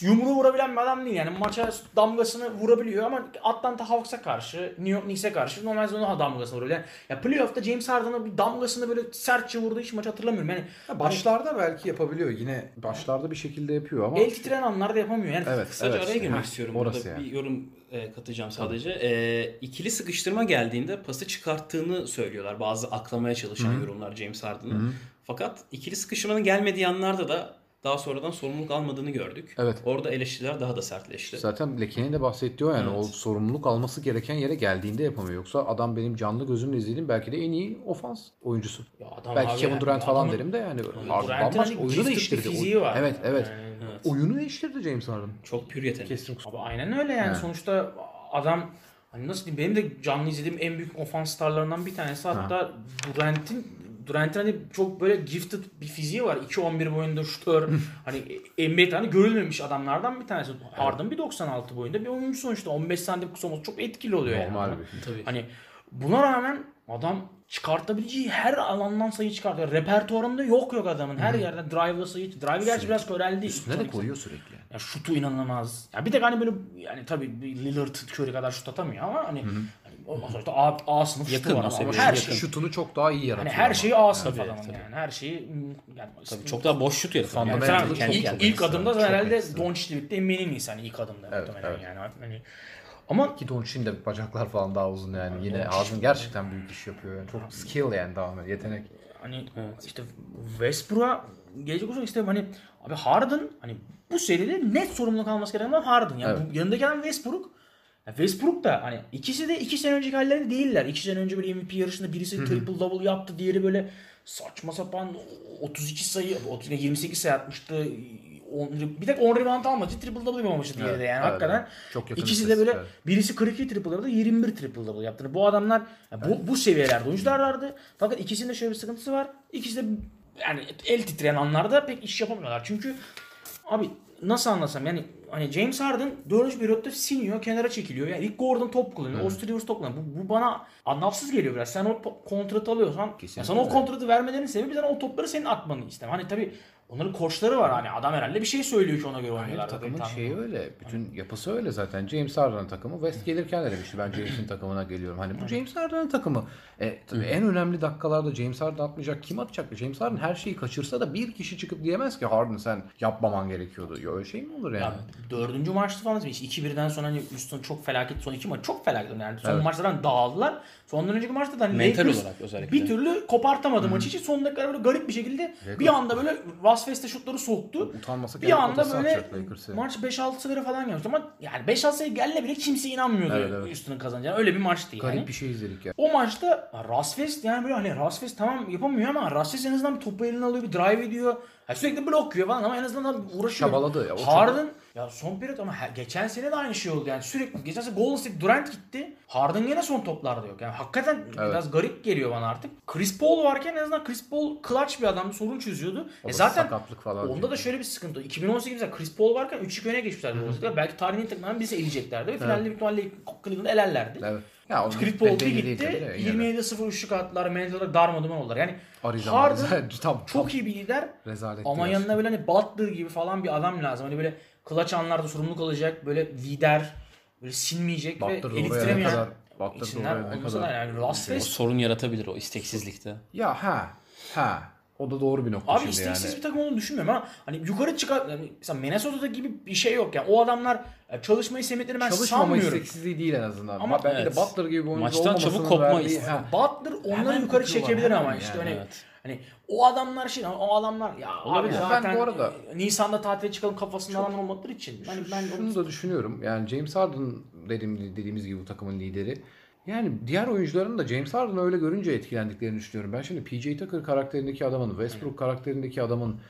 yumruğu vurabilen bir adam değil. Yani maça damgasını vurabiliyor ama Atlanta Hawks'a karşı, New York Knicks'e karşı normalde ona damgasını vuruyor. Yani ya playoff'ta James Harden'a bir damgasını böyle sertçe vurduğu hiç maç hatırlamıyorum. Yani Ha, başlarda belki yapabiliyor. Yine başlarda bir şekilde yapıyor ama el titreyen anlarda yapamıyor. Yani evet Kısaca evet. araya girmek istiyorum. Orası Burada yani. bir yorum e, katacağım sadece. E, ikili sıkıştırma geldiğinde pası çıkarttığını söylüyorlar. Bazı aklamaya çalışan yorumlar James Harden'ın. Fakat ikili sıkıştırmanın gelmediği anlarda da daha sonradan sorumluluk almadığını gördük. Evet. Orada eleştiriler daha da sertleşti. Zaten Leke'nin de bahsettiği o yani. Evet. O sorumluluk alması gereken yere geldiğinde yapamıyor. Yoksa adam benim canlı gözümle izlediğim belki de en iyi ofans oyuncusu. Ya adam belki Kevin yani Durant falan adamın- derim de yani. Bambaşka hani oyunu değiştirdi. fiziği var. Evet evet. Yani- Evet. Oyunu değiştirdi James Harden. Çok pür yetenek. Kesin. Abi aynen öyle yani Evet. sonuçta adam hani nasıl diyeyim benim de canlı izlediğim en büyük ofans starlarından bir tanesi hatta Durant'in Durant'in hani çok böyle gifted bir fiziği var. 2-11 boyunda şutör. hani NBA'de hani görülmemiş adamlardan bir tanesi. Harden bir 96 boyunda bir oyuncu sonuçta. 15 santim kısa olması çok etkili oluyor yani. Normal bir Tabii. Hani buna rağmen adam çıkartabileceği her alandan sayı çıkartıyor. Repertuarında yok yok adamın. Her yerden drive'la sayı. Drive gerçi biraz köreldi. Üstüne de koyuyor sürekli. Ya şutu inanılmaz. Ya bir tek hani böyle yani tabii bir Lillard Curry kadar şut atamıyor ama hani, hani o sonuçta A, A sınıf şutu Yakın var o ama seviyeye, her yakın. şey Şutunu çok daha iyi hani yaratıyor. her ama. şeyi A sınıf Tabii, adamın tabii. yani. Her şeyi yani Tabii çok daha boş şut yaratıyor. yani Fundamental çok ilk, ilk adımda Çok herhalde ekstra. Doncic'le birlikte iyisi hani ilk adımda Evet, muhtemelen evet. yani. Hani ama Ki Doncic'in de bacaklar falan daha uzun yani. Yine Harden gerçekten büyük iş yapıyor. Yani. Çok skill yani tamamen yetenek. hani işte Westbrook'a gelecek olursak işte hani abi Harden hani bu seride net sorumluluk alması gereken adam Harden. Yani Evet. bu yanındaki adam Westbrook. Westbrook da hani ikisi de iki sene önceki halleri değiller. İki sene önce böyle MVP yarışında birisi triple double yaptı, diğeri böyle saçma sapan 32 sayı, 30 28 sayı atmıştı. On- bir tek 10 rebound almadı. Triple double yapamamıştı diğeri de yani evet, hakikaten. evet. Çok yakın İkisi de böyle istatistikler. birisi 42 triple double, 21 triple double yaptı. Bu adamlar ya bu bu seviyelerde oyuncular vardı. Fakat ikisinde şöyle bir sıkıntısı var. İkisi de yani el titreyen anlarda pek iş yapamıyorlar. Çünkü abi nasıl anlasam yani hani James Harden 4. periyotta siniyor, kenara çekiliyor. Yani ilk Gordon top kullanıyor, Austin Rivers top kullanıyor. Bu, bu bana anlamsız geliyor biraz. Sen o kontratı alıyorsan, Kesinlikle sana o kontratı vermelerinin sebebi zaten o topları senin atmanı istem. Hani tabii onların koçları var hani adam herhalde bir şey söylüyor ki ona göre oynuyorlar. takımın şeyi öyle. Bütün yapısı öyle zaten. James Harden'ın takımı. West gelirken de demişti ben James'in takımına geliyorum. Hani bu James Harden'ın takımı. E, tabii en önemli dakikalarda James Harden atmayacak. Kim atacak? James Harden her şeyi kaçırsa da bir kişi çıkıp diyemez ki Harden sen yapmaman gerekiyordu. Ya öyle şey mi olur yani? Ya dördüncü maçta falan işte 2-1'den sonra hani Houston çok felaket son iki maç çok felaket yani son Evet. maçlardan dağıldılar. Sondan önceki maçta da hani Mental Lakers olarak özellikle. bir türlü kopartamadı maçı için son dakikalar böyle garip bir şekilde bir anda böyle Russ West'e şutları soktu. Utanmasa Bir anda böyle maç 5-6 sayıları falan gelmiş ama yani 5-6 sayı gelle bile kimse inanmıyordu Evet, evet. Houston'ın kazanacağını. Öyle bir maçtı yani. Garip bir şey izledik ya. O maçta Russ West yani böyle hani Russ West tamam yapamıyor ama Russ West en azından bir topu eline alıyor bir drive ediyor. Ya sürekli blok yiyor falan ama en azından uğraşıyor. Çabaladı ya, o Harden ya son periyot ama he- geçen sene de aynı şey oldu yani sürekli geçen sene Golden State Durant gitti. Harden yine son toplarda yok. Yani hakikaten biraz garip geliyor bana artık. Chris Paul varken en azından Chris Paul clutch bir adam sorun çözüyordu. O E zaten sakatlık falan. Onda da şöyle bir sıkıntı. 2018'de Chris Paul varken 3-2 öne geçmişlerdi. Golden. Belki tarihin takımlarından birisi eleyeceklerdi ve finalde büyük ihtimalle Cleveland'ı elerlerdi. Evet. Ya o Chris Paul bir belli değil gitti. tabii de yine de. 27-0 üçlük attılar. Mental'da darmaduman oldular. Yani Arizona Harden tam, çok iyi bir lider rezalet ama diyorsun. yanına böyle hani Butler gibi falan bir adam lazım. Hani böyle clutch anlarda sorumluluk alacak. Böyle lider. Böyle sinmeyecek Butler ve elittiremeyen. ne olmasa kadar da yani O West sorun yaratabilir o isteksizlikte. Ya ha ha o da doğru bir nokta Abi şimdi isteksiz yani. bir takım olduğunu düşünmüyorum ama hani yukarı çıkar yani mesela Minnesota'da gibi bir şey yok yani o adamlar Ya çalışmayı sevmediklerini ben Çalışmama sanmıyorum. isteksizliği değil en azından. Ama belki evet. de Butler gibi bir oyuncu Maçtan çabuk kopma verdiği-. Ha. Butler onları Hemen yukarı çekebilir ama hemen işte yani, hani evet. hani o adamlar şey o adamlar ya Olabilir. abi Ben zaten bu arada- Nisan'da tatile çıkalım kafasında adamlar olmadıkları için. Hani ben Şunu da düşünüyorum. Yani James Harden dediğim, dediğimiz gibi bu takımın lideri. Yani diğer oyuncuların da James Harden'ı öyle görünce etkilendiklerini düşünüyorum. Ben şimdi PJ Tucker karakterindeki adamın, Westbrook karakterindeki adamın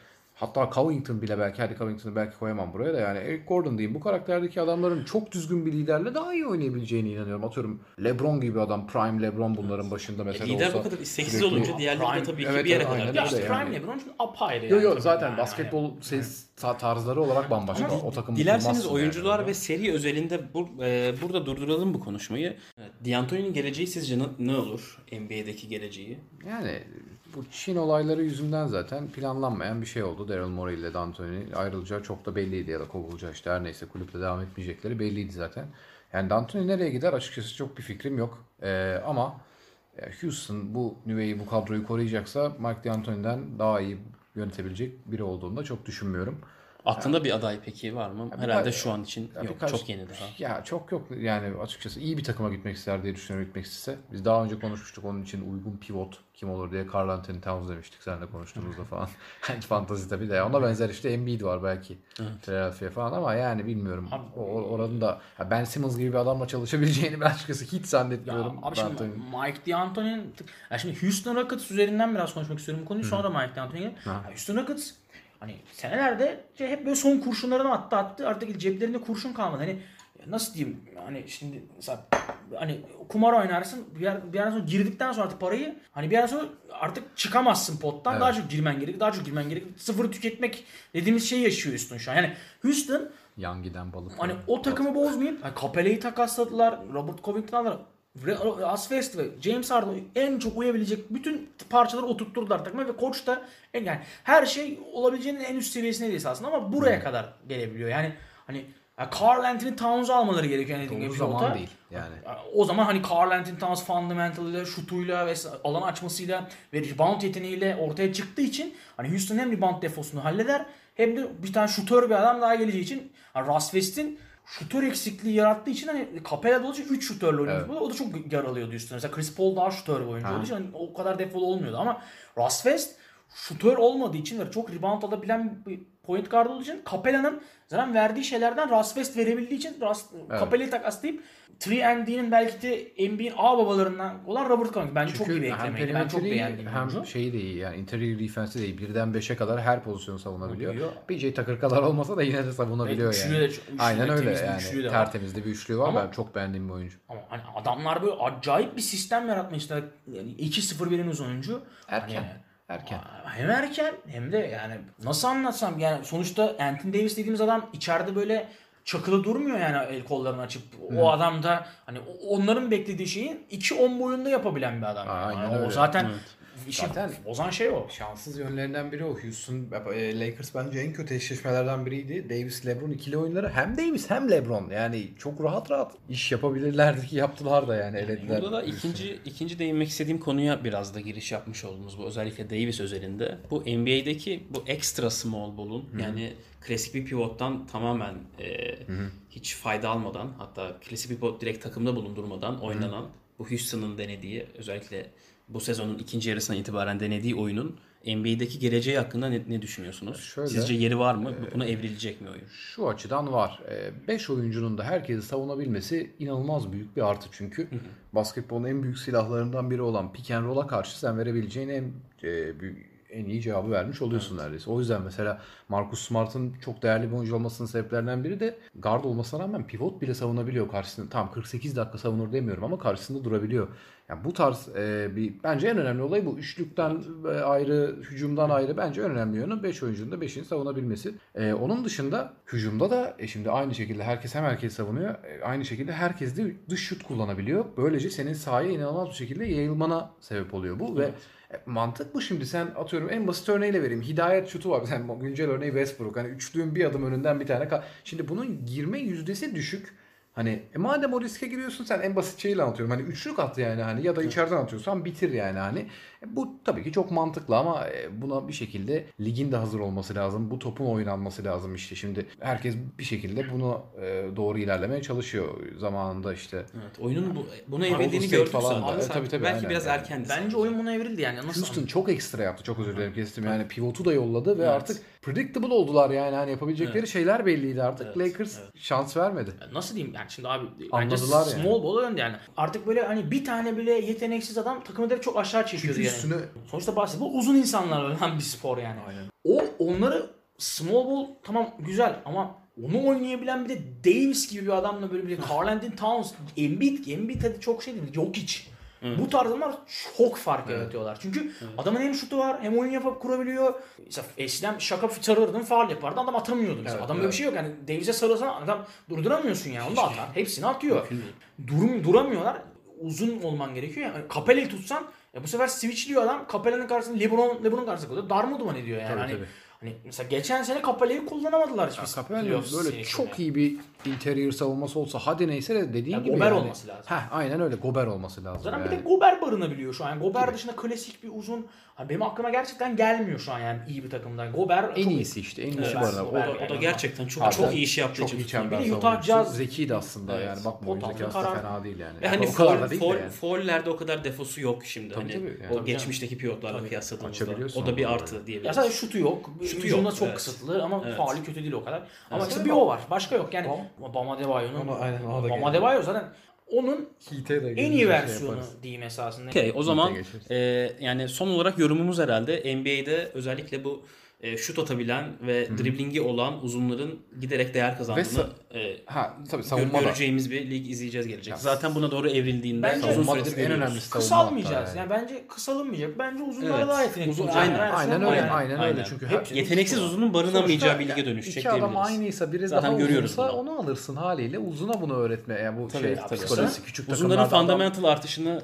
hatta Covington bile belki hadi Covington'ı belki koyamam buraya da yani Eric Gordon diyeyim. Bu karakterdeki adamların çok düzgün bir liderle daha iyi oynayabileceğine inanıyorum. Atıyorum LeBron gibi adam, Prime LeBron bunların başında mesela Lider olsa. bu kadar 8 sürekli- olunca diğerleri de tabii ki Evet, bir yere evet, kadar ya işte yani. Prime LeBron çünkü apayrı Yok yani. yok zaten Yani basketbol ses tarzları olarak bambaşka. Ama o takım Dilerseniz oyuncular ve seri özelinde bu, e, burada durduralım bu konuşmayı. Evet, D'Antoni'nin geleceği sizce ne, ne olur? NBA'deki geleceği. Yani bu Çin olayları yüzünden zaten planlanmayan bir şey oldu. Daryl Morey ile D'Antoni ayrılacağı çok da belliydi ya da kovulacağı işte her neyse kulüple devam etmeyecekleri belliydi zaten. Yani D'Antoni nereye gider açıkçası çok bir fikrim yok. Ee, ama e, Houston bu nüveyi bu kadroyu koruyacaksa Mike D'Antoni'den daha iyi yönetebilecek biri olduğunu da çok düşünmüyorum. Aklında bir aday peki var mı? Herhalde şu an için Ya yok. birkaç- Çok yeni daha. Ya çok yok yani açıkçası iyi bir takıma gitmek ister diye düşünüyorum gitmek istese. Biz daha önce konuşmuştuk onun için uygun pivot kim olur diye Carl Anthony Towns demiştik seninle konuştuğumuzda falan. Hani fantazi tabii de ona benzer işte Embiid var belki. Philadelphia falan ama yani bilmiyorum. O, o- oranın da ya Ben Simmons gibi bir adamla çalışabileceğini ben açıkçası hiç Ya zannetmiyorum. abi şimdi. Mike D'Antoni'nin ya şimdi Houston Rockets üzerinden biraz konuşmak istiyorum bu konuyu sonra da Mike D'Antoni'ye. Ya Houston Rockets hani senelerde hep böyle son kurşunlarını attı attı artık ceplerinde kurşun kalmadı. Hani nasıl diyeyim hani şimdi mesela hani kumar oynarsın bir, yer, bir yerden sonra girdikten sonra artık parayı hani bir yerden sonra artık çıkamazsın pottan Evet. daha çok girmen gerek daha çok girmen gerek sıfırı tüketmek dediğimiz şeyi yaşıyor Houston şu an. Yani Houston Yan giden balık. Hani o takımı bozmayıp hani Capela'yı takasladılar. Robert Covington aldılar. West ve James Harden en çok uyabilecek bütün parçaları oturtturdular takıma ve koç da en yani her şey olabileceğinin en üst seviyesine esasında ama buraya kadar gelebiliyor. Yani hani ya Carl Anthony Towns'u almaları gerekiyor. Yani Doğru bir zaman pivota. değil yani. O zaman hani Carl Anthony Towns fundamentalıyla, şutuyla ve alan açmasıyla ve rebound yeteneğiyle ortaya çıktığı için hani Houston hem rebound defosunu halleder hem de bir tane şutör bir adam daha geleceği için hani Russ West'in şutör eksikliği yarattığı için hani Capella dolayısıyla 3 şutörle oynuyordu. Evet. O da çok yaralıyordu üstüne. Mesela Chris Paul daha şutör bir oyuncu Ha. olduğu için hani o kadar defolu olmuyordu ama Russ West şutör olmadığı için ve çok rebound alabilen bir point guard olduğu için Capella'nın zaten verdiği şeylerden Russ West verebildiği için Russ, Capella'yı takaslayıp 3&D'nin belki de NBA'in ağ babalarından olan Robert Covington. Bence çok iyi bir eklemeydi. Ben çok beğendim. Hem oyuncu. şeyi de iyi yani interior defense'i de iyi. Birden 5'e kadar her pozisyonu savunabiliyor. Biliyor. PJ Tucker kadar olmasa da yine de savunabiliyor yani. de çok- üçlüğü de Aynen öyle yani. de. Tertemiz de bir üçlüğü var. Ama- ben çok beğendiğim bir oyuncu. Ama hani adamlar böyle acayip bir sistem yaratmışlar. Yani 2-0 biriniz oyuncu. Erken. Hani, Erken. hem erken hem de yani nasıl anlatsam yani sonuçta Anthony Davis dediğimiz adam içeride böyle çakılı durmuyor yani el kollarını açıp. O adam da hani o- onların beklediği şeyi 2-10 boyunda yapabilen bir adam. yani. Aynen Yani o öyle. zaten işi Zaten- bozan şey o. Şanssız yönlerinden biri o. Houston e, Lakers bence en kötü eşleşmelerden biriydi. Davis LeBron ikili oyunları hem Davis hem LeBron yani çok rahat rahat iş yapabilirlerdi ki yaptılar da yani elediler. Burada da ikinci ikinci değinmek istediğim konuya biraz da giriş yapmış oldunuz bu özellikle Davis özelinde. Bu NBA'deki bu extra small ball'un yani klasik bir pivottan tamamen e, hiç fayda almadan hatta klasik bir pivot direkt takımda bulundurmadan oynanan bu Houston'ın denediği özellikle bu sezonun ikinci yarısına itibaren denediği oyunun NBA'deki geleceği hakkında ne, ne düşünüyorsunuz? Şöyle, Sizce yeri var mı? Buna evrilecek mi oyun? Şu açıdan var. 5 oyuncunun da herkesi savunabilmesi inanılmaz büyük bir artı çünkü. Basketbolun en büyük silahlarından biri olan pick and roll'a karşı sen verebileceğin en e, büyük en iyi cevabı vermiş oluyorsun neredeyse. O yüzden mesela Marcus Smart'ın çok değerli bir oyuncu olmasının sebeplerinden biri de guard olmasına rağmen pivot bile savunabiliyor karşısında. Tam 48 dakika savunur demiyorum ama karşısında durabiliyor. Yani bu tarz e, bir bence en önemli olay bu. Üçlükten e, ayrı, hücumdan ayrı bence en önemli yönü 5 oyuncunun da 5'ini savunabilmesi. E, onun dışında hücumda da e, şimdi aynı şekilde herkes hem herkes savunuyor. e, aynı şekilde herkes de dış şut kullanabiliyor. Böylece senin sahaya inanılmaz bir şekilde yayılmana sebep oluyor bu ve e, mantık bu şimdi sen atıyorum en basit örneğiyle vereyim. Hidayet şutu var. Sen güncel örneği Westbrook. Hani üçlüğün bir adım önünden bir tane. kal- Şimdi bunun girme yüzdesi düşük. Hani Hani e madem o riske giriyorsun sen en basit şeyle anlatıyorum. Hani üçlük at yani hani ya da içeriden atıyorsan bitir yani hani. E bu tabii ki çok mantıklı ama e, buna bir şekilde ligin de hazır olması lazım. Bu topun oynanması lazım işte. Şimdi herkes bir şekilde bunu e, doğru ilerlemeye çalışıyor zamanında işte. Evet, oyunun bu, buna evrildiğini gördük falan da. E, tabii, tabii, Belki aynen biraz yani. erkendi. Bence oyun buna evrildi yani. Nasıl Houston çok ekstra yaptı. Çok özür dilerim kestim. Yani pivotu da yolladı ve artık predictable oldular yani. Hani yapabilecekleri şeyler belliydi artık. Evet, Lakers evet. şans vermedi. Yani nasıl diyeyim yani şimdi abi bence Anladılar small yani. ball'a döndü yani. Artık böyle hani bir tane bile yeteneksiz adam takımı direkt çok aşağı çekiyordu Çünkü yani. üstüne Sonuçta basketbol uzun insanlarla olan bir spor yani. O onları small ball tamam güzel ama onu oynayabilen bir de Davis gibi bir adamla böyle bir de Karl Anthony Towns, Embiid, Embiid hadi çok şey değil, Jokic. Bu tarz adamlar çok fark yaratıyorlar. Çünkü adamın hem şutu var hem oyun yapıp kurabiliyor. Mesela eskiden şaka sarılırdın faal yapardı adam atamıyordu mesela. Evet, adam böyle evet. bir şey yok yani Davis'e sarılsan adam durduramıyorsun yani onu da atar. Hepsini atıyor. Durum duramıyorlar. Uzun olman gerekiyor. Yani Capella'yı tutsan ya bu sefer switchliyor adam. Capella'nın karşısında LeBron LeBron'un karşısında kalıyor. Darma ediyor yani. Tabii, hani, tabii. hani mesela geçen sene Capella'yı kullanamadılar hiçbir Capello playoff böyle çok iyi bir interior savunması olsa hadi neyse de dediğin Ya gibi Gober yani. olması lazım. Heh, aynen öyle Gober olması lazım. Zaten yani. bir de Gober barınabiliyor şu an. Yani Gober dışında klasik bir uzun. Hani benim aklıma gerçekten gelmiyor şu an yani iyi bir takımdan. Gober en çok iyisi işte en iyisi Evet. Gober O O da, o da gerçekten çok Abi, çok iyi iş yaptığı çok için Bir de Utah. Jazz- Zeki de aslında Evet. yani bakma oyun zekası da fena değil yani. Ve hani o kadar da değil foul, de yani. faullerde o kadar defosu yok şimdi. Tabii hani tabii, yani. o Tabii geçmişteki pivotlarla kıyasladığımızda. O da bir artı ya diyebiliriz. sadece şutu yok. Şutu yok, çok kısıtlı ama faali kötü değil o kadar. Ama işte bir o var. Başka yok yani. Bama Debayo'nun. Ama aynen, ona da Bama. Debayo zaten onun en iyi şey versiyonu yaparız. diyeyim esasında. Okey o zaman e, yani son olarak yorumumuz herhalde NBA'de özellikle bu e, şut atabilen ve driblingi olan uzunların giderek değer kazandığını e, Ha tabii savunma da. göreceğimiz bir lig izleyeceğiz gelecek. Zaten buna doğru evrildiğinde Bence- Savunma en görüyoruz. önemlisi savunma Kısalmayacağız. hatta Yani. bence kısalınmayacak. Bence uzunlara Evet. daha yetenekli Uzun- olacak. aynen, Yani aynen öyle, yani. aynen öyle. Çünkü hep- Yeteneksiz uzunun barınamayacağı bir lige yani dönüşecek İki adam aynıysa biri Zaten daha görüyoruz uzunsa bunu. onu alırsın haliyle uzuna bunu öğretme. Yani bu Tabii, şey tabii. psikolojisi küçük Uzunların fundamental artışını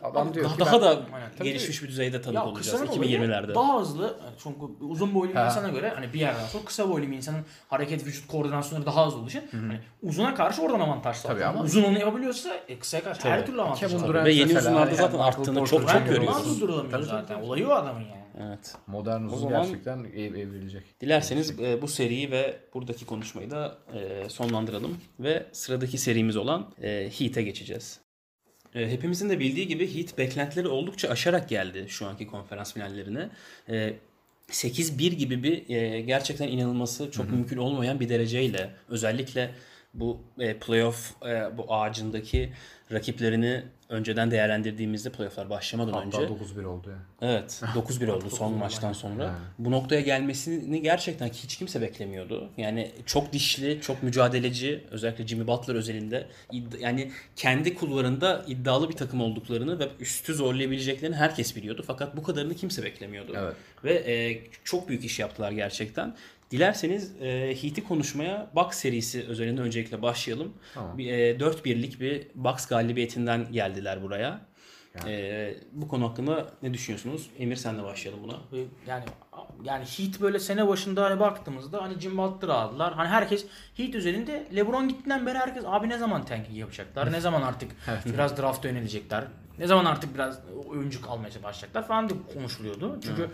daha, da Aynen. Gelişmiş bir düzeyde tanık olacağız kısanın olayı 2020'lerde. daha hızlı. Yani Çünkü uzun boylu bir Ha. İnsana göre hani bir yerden sonra kısa boylu bir insanın hareket vücut koordinasyonları daha hızlı olduğu için hani uzuna karşı oradan avantaj sağlıyor. Tabii ama- Uzun onu yapabiliyorsa e, kısaya karşı her Tabii. türlü avantaj Kevin. Durant Ve yeni uzunlarda yani zaten arttığını çok çok durduramıyor Tabii, tabii, zaten. Olayı o adamın yani. Evet. Modern uzun zaman- gerçekten ev, evrilecek. Dilerseniz e, bu seriyi ve buradaki konuşmayı da e, sonlandıralım ve sıradaki serimiz olan e, Heat'e geçeceğiz. E, hepimizin de bildiği gibi Heat beklentileri oldukça aşarak geldi şu anki konferans finallerine. E, 8-1 gibi bir e, gerçekten inanılması çok mümkün olmayan bir dereceyle özellikle bu e, playoff e, bu ağacındaki rakiplerini önceden değerlendirdiğimizde playofflar başlamadan Hatta önce 9-1 oldu ya. Evet 9-1 oldu son maçtan sonra. Yani. Bu noktaya gelmesini gerçekten hiç kimse beklemiyordu. Yani çok dişli, çok mücadeleci özellikle Jimmy Butler özelinde yani kendi kulvarında iddialı bir takım olduklarını ve üstü zorlayabileceklerini herkes biliyordu. Fakat bu kadarını kimse beklemiyordu. Evet. Ve e, çok büyük iş yaptılar gerçekten. Dilerseniz e, Heat'i konuşmaya Bucks serisi özelinde öncelikle başlayalım. Tamam. Bir, e, 4-1'lik bir Bucks galibiyetinden geldiler buraya. Yani. E, bu konu hakkında ne düşünüyorsunuz? Emir senle başlayalım buna. Ve Yani yani Heat böyle sene başında hani baktığımızda hani Jim Butler'ı aldılar. Hani herkes Heat üzerinde LeBron gittiğinden beri herkes abi ne zaman tanking yapacaklar? ne zaman artık biraz draft'a yönelecekler? Ne zaman artık biraz oyuncu kalmaya başlayacaklar falan diye konuşuluyordu. Çünkü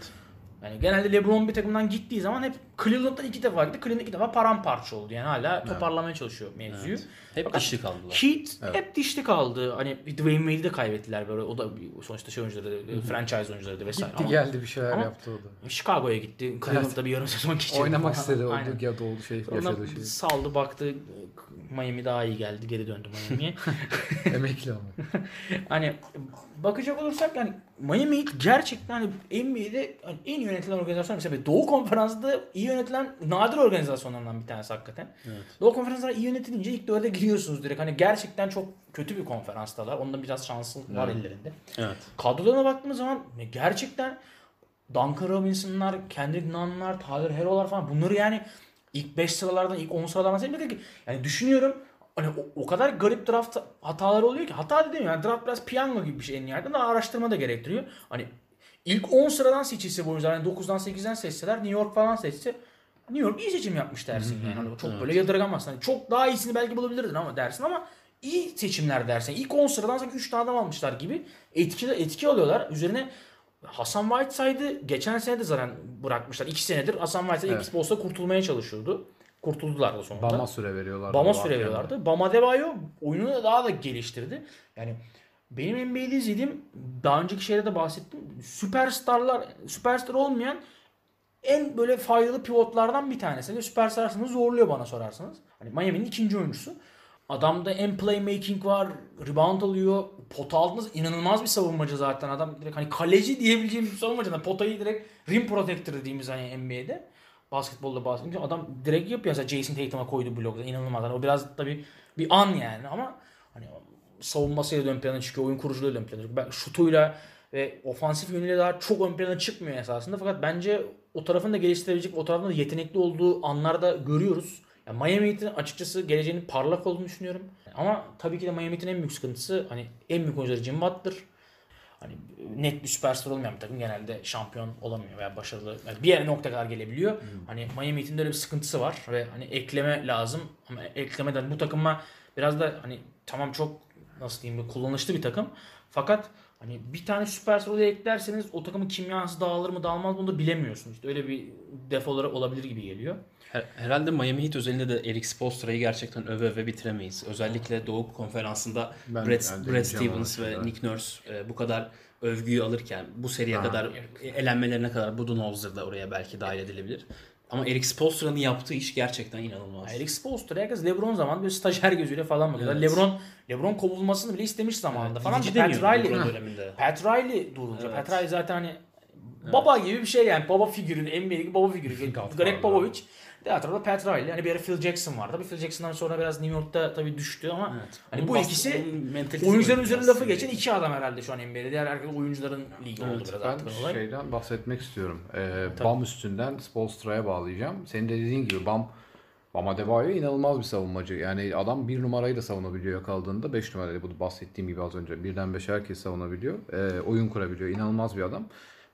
yani genelde LeBron bir takımdan gittiği zaman hep Cleveland'dan iki defa gitti. Cleveland iki defa paramparça oldu. Yani hala toparlamaya çalışıyor mevzuyu. Hep Fakat dişli kaldılar. Heat hep dişli kaldı. Hani Dwayne Wade'i de kaybettiler böyle. O da sonuçta şey oyuncuları, franchise oyuncuları vesaire. Gitti Ama- geldi bir şeyler Ama- yaptı o da. Chicago'ya gitti. Cleveland'da bir yarım sezon geçirdi. Oynamak istedi oldu ya da oldu şey yaşadığı şey. saldı baktı Miami daha iyi geldi. Geri döndü Miami'ye. Emekli ama. hani bakacak olursak yani Miami gerçekten hani NBA'de hani en yönetilen organizasyon mesela Doğu Konferansı'nda iyi yönetilen nadir organizasyonlardan bir tanesi hakikaten. Doğu Konferansı'nda iyi yönetilince ilk dörde giriyorsunuz direkt. Hani gerçekten çok kötü bir konferanstalar. Onda biraz şansı var ellerinde. Evet. Kadrolarına baktığımız zaman gerçekten Duncan Robinson'lar, Kendrick Nunn'lar, Tyler Hero'lar falan bunları yani ilk 5 sıralardan, ilk 10 sıralardan saymayacak ki. Yani düşünüyorum hani o, o kadar garip draft hataları oluyor ki. Hata demiyorum. Yani draft biraz piyango gibi bir şey en nihayetinde. Araştırma da gerektiriyor. Hani ilk 10 sıradan seçilse bu oyuncular. Yani 9'dan 8'den seçseler New York falan seçse New York iyi seçim yapmış dersin yani. Hani çok böyle yadırgamazsın. Hani çok daha iyisini belki bulabilirdin ama dersin ama iyi seçimler dersen. İlk 10 sıradan sanki 3 tane adam almışlar gibi etki, etki alıyorlar. Üzerine Hasan Whiteside'ı geçen sene de zaten bırakmışlar. 2 senedir Hasan Whiteside Evet. posta kurtulmaya çalışıyordu. Kurtuldular da sonunda. Bama süre veriyorlar. Bama süre veriyorlardı. Bama Debayo oyununu da daha da geliştirdi. Yani benim NBA'de izlediğim daha önceki şeyde de bahsettim. Süperstarlar, süperstar olmayan en böyle faydalı pivotlardan bir tanesi. Ve süperstarsını zorluyor bana sorarsanız. Hani Miami'nin ikinci oyuncusu. Adamda en playmaking var, rebound alıyor, pota altında inanılmaz bir savunmacı zaten. Adam direkt hani kaleci diyebileceğim bir savunmacı. Yani potayı direkt rim protector dediğimiz hani NBA'de. Basketbolda bahsedince adam direkt yapıyor. Mesela Jason Tatum'a koydu blokta inanılmaz. Hani o biraz tabii bir an yani ama hani savunmasıyla ön plana çıkıyor, oyun kuruculuğuyla ön plana çıkıyor. Ben şutuyla ve ofansif yönüyle daha çok ön plana çıkmıyor esasında. Fakat bence o tarafını da geliştirebilecek, o tarafında da yetenekli olduğu anlarda görüyoruz. Yani Miami Heat'in açıkçası geleceğinin parlak olduğunu düşünüyorum. Ama tabii ki de Miami Heat'in en büyük sıkıntısı hani en büyük oyuncuları Jim Butler. Hani net bir süperstar olmayan bir takım genelde şampiyon olamıyor veya başarılı yani bir yere nokta kadar gelebiliyor. Hani Miami Heat'in de öyle bir sıkıntısı var ve hani ekleme lazım ama eklemeden bu takıma biraz da hani tamam çok nasıl diyeyim kullanışlı bir takım. Fakat hani bir tane süperstar oraya eklerseniz o takımın kimyası dağılır mı dağılmaz mı bunu da bilemiyorsunuz. İşte öyle bir defoları olabilir gibi geliyor. Her- Herhalde Miami Heat özelinde de Eric Spoelstra'yı gerçekten öve öve bitiremeyiz. Özellikle Doğu Konferansı'nda Ben- Brad, ben Brad Stevens ve. Nick Nurse e, bu kadar övgüyü alırken bu seriye Ha. kadar elenmelerine kadar Budenholzer da oraya belki dahil edilebilir. Ama Eric Spoelstra'nın yaptığı iş gerçekten inanılmaz. Eric Spoelstra herkes LeBron zaman böyle stajyer gözüyle falan bakıyor. Evet. LeBron LeBron kovulmasını bile istemiş zamanında falan. Gidici Pat Riley, döneminde. Pat Riley durunca. Evet. Pat Riley zaten hani baba gibi bir şey yani. Baba figürü, NBA'deki baba figürü. Greg Popovich. Diğer tarafta Pat Riley. Hani bir ara Phil Jackson vardı. Bir Phil Jackson'dan sonra biraz New York'ta tabii düştü ama Evet. hani bu ikisi oyuncuların üzerine lafı geçen iki adam herhalde şu an NBA'de. Diğer herkes oyuncuların ligi oldu Evet, biraz ben artık olay. şeyden bahsetmek istiyorum. Ee, Tabii. Bam üstünden Spolstra'ya bağlayacağım. Senin de dediğin gibi Bam Bam Adebayo inanılmaz bir savunmacı. Yani adam bir numarayı da savunabiliyor yakaladığında. 5 numarayı bu bahsettiğim gibi az önce. Birden 5 herkes savunabiliyor. Ee, oyun kurabiliyor. İnanılmaz bir adam.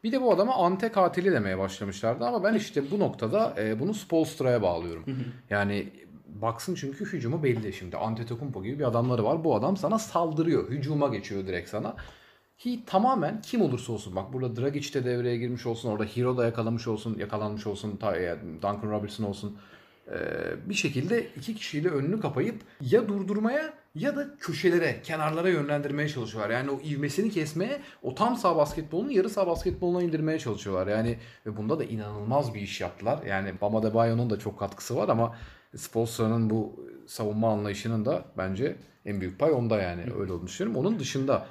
Bir de bu adama ante katili demeye başlamışlardı ama ben işte bu noktada e, bunu Spolstra'ya bağlıyorum. yani baksın çünkü hücumu belli şimdi. Antetokounmpo gibi bir adamları var. Bu adam sana saldırıyor. Hücuma geçiyor direkt sana. Heat tamamen kim olursa olsun bak burada Dragic de devreye girmiş olsun orada Hero da yakalamış olsun yakalanmış olsun yani Duncan Robinson olsun bir şekilde iki kişiyle önünü kapayıp ya durdurmaya ya da köşelere kenarlara yönlendirmeye çalışıyorlar. Yani o ivmesini kesmeye o tam sağ basketbolunu yarı sağ basketboluna indirmeye çalışıyorlar. Yani ve bunda da inanılmaz bir iş yaptılar. Yani Bam Adebayo'nun da çok katkısı var ama Spolstra'nın bu savunma anlayışının da bence en büyük pay onda yani öyle olduğunu düşünüyorum. Onun dışında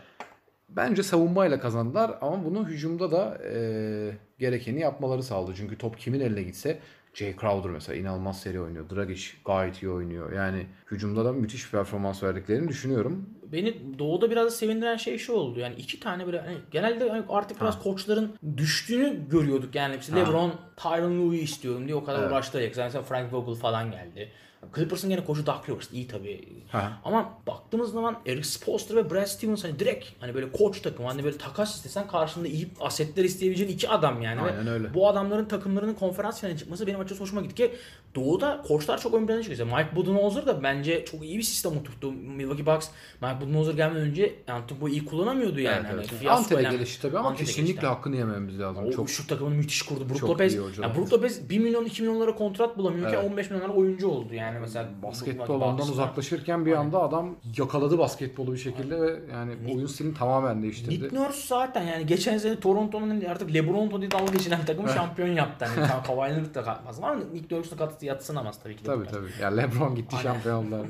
Bence savunmayla kazandılar ama bunu hücumda da e, gerekeni yapmaları sağladı. Çünkü top kimin eline gitse Jay Crowder mesela inanılmaz seri oynuyor. Dragic gayet iyi oynuyor. Yani hücumda da müthiş bir performans verdiklerini düşünüyorum. Beni doğuda biraz sevindiren şey şu oldu. Yani iki tane böyle hani genelde hani artık biraz koçların düştüğünü görüyorduk. Yani işte Ha. LeBron Tyron Lue'yu istiyorum diye o kadar Evet. uğraştı. Yani mesela Frank Vogel falan geldi. Clippers'ın gene koçu Doug Rivers iyi tabii. Ha. Ama baktığımız zaman Eric Spoelstra ve Brad Stevens hani direkt hani böyle koç takım hani böyle takas istesen karşında iyi asetler isteyebileceğin iki adam yani. Ve Aynen öyle. Bu adamların takımlarının konferans finaline çıkması benim açıkçası hoşuma gitti ki Doğu'da koçlar çok ön plana çıkıyor. Mike Budenholzer da bence çok iyi bir sistem oturttu. Milwaukee Bucks Mike Budenholzer gelmeden önce Antetokounmpo iyi kullanamıyordu yani. Evet, Hani evet. fiyasko Ante'de ile- gelişti tabii ama kesinlikle gelişti. hakkını yememiz lazım. O Çok şu takımını müthiş kurdu. Brook Lopez, iyi hocalar. ya Brook Lopez 1 milyon 2 milyonlara kontrat bulamıyorken Evet. 15 milyonlara oyuncu oldu yani mesela. basketbol Bucks'ta. ondan uzaklaşırken bir anda adam yakaladı basketbolu bir şekilde ve yani oyun stilini tamamen değiştirdi. Nick Nurse zaten yani geçen sene Toronto'nun artık LeBron diye dalga geçilen takımı şampiyon yaptı. Tam Kawhi Leonard da katmaz ama Nick Nurse'un katkısı yatsınamaz tabii ki de. Tabii kadar. tabii. Ya LeBron gitti şampiyon oldular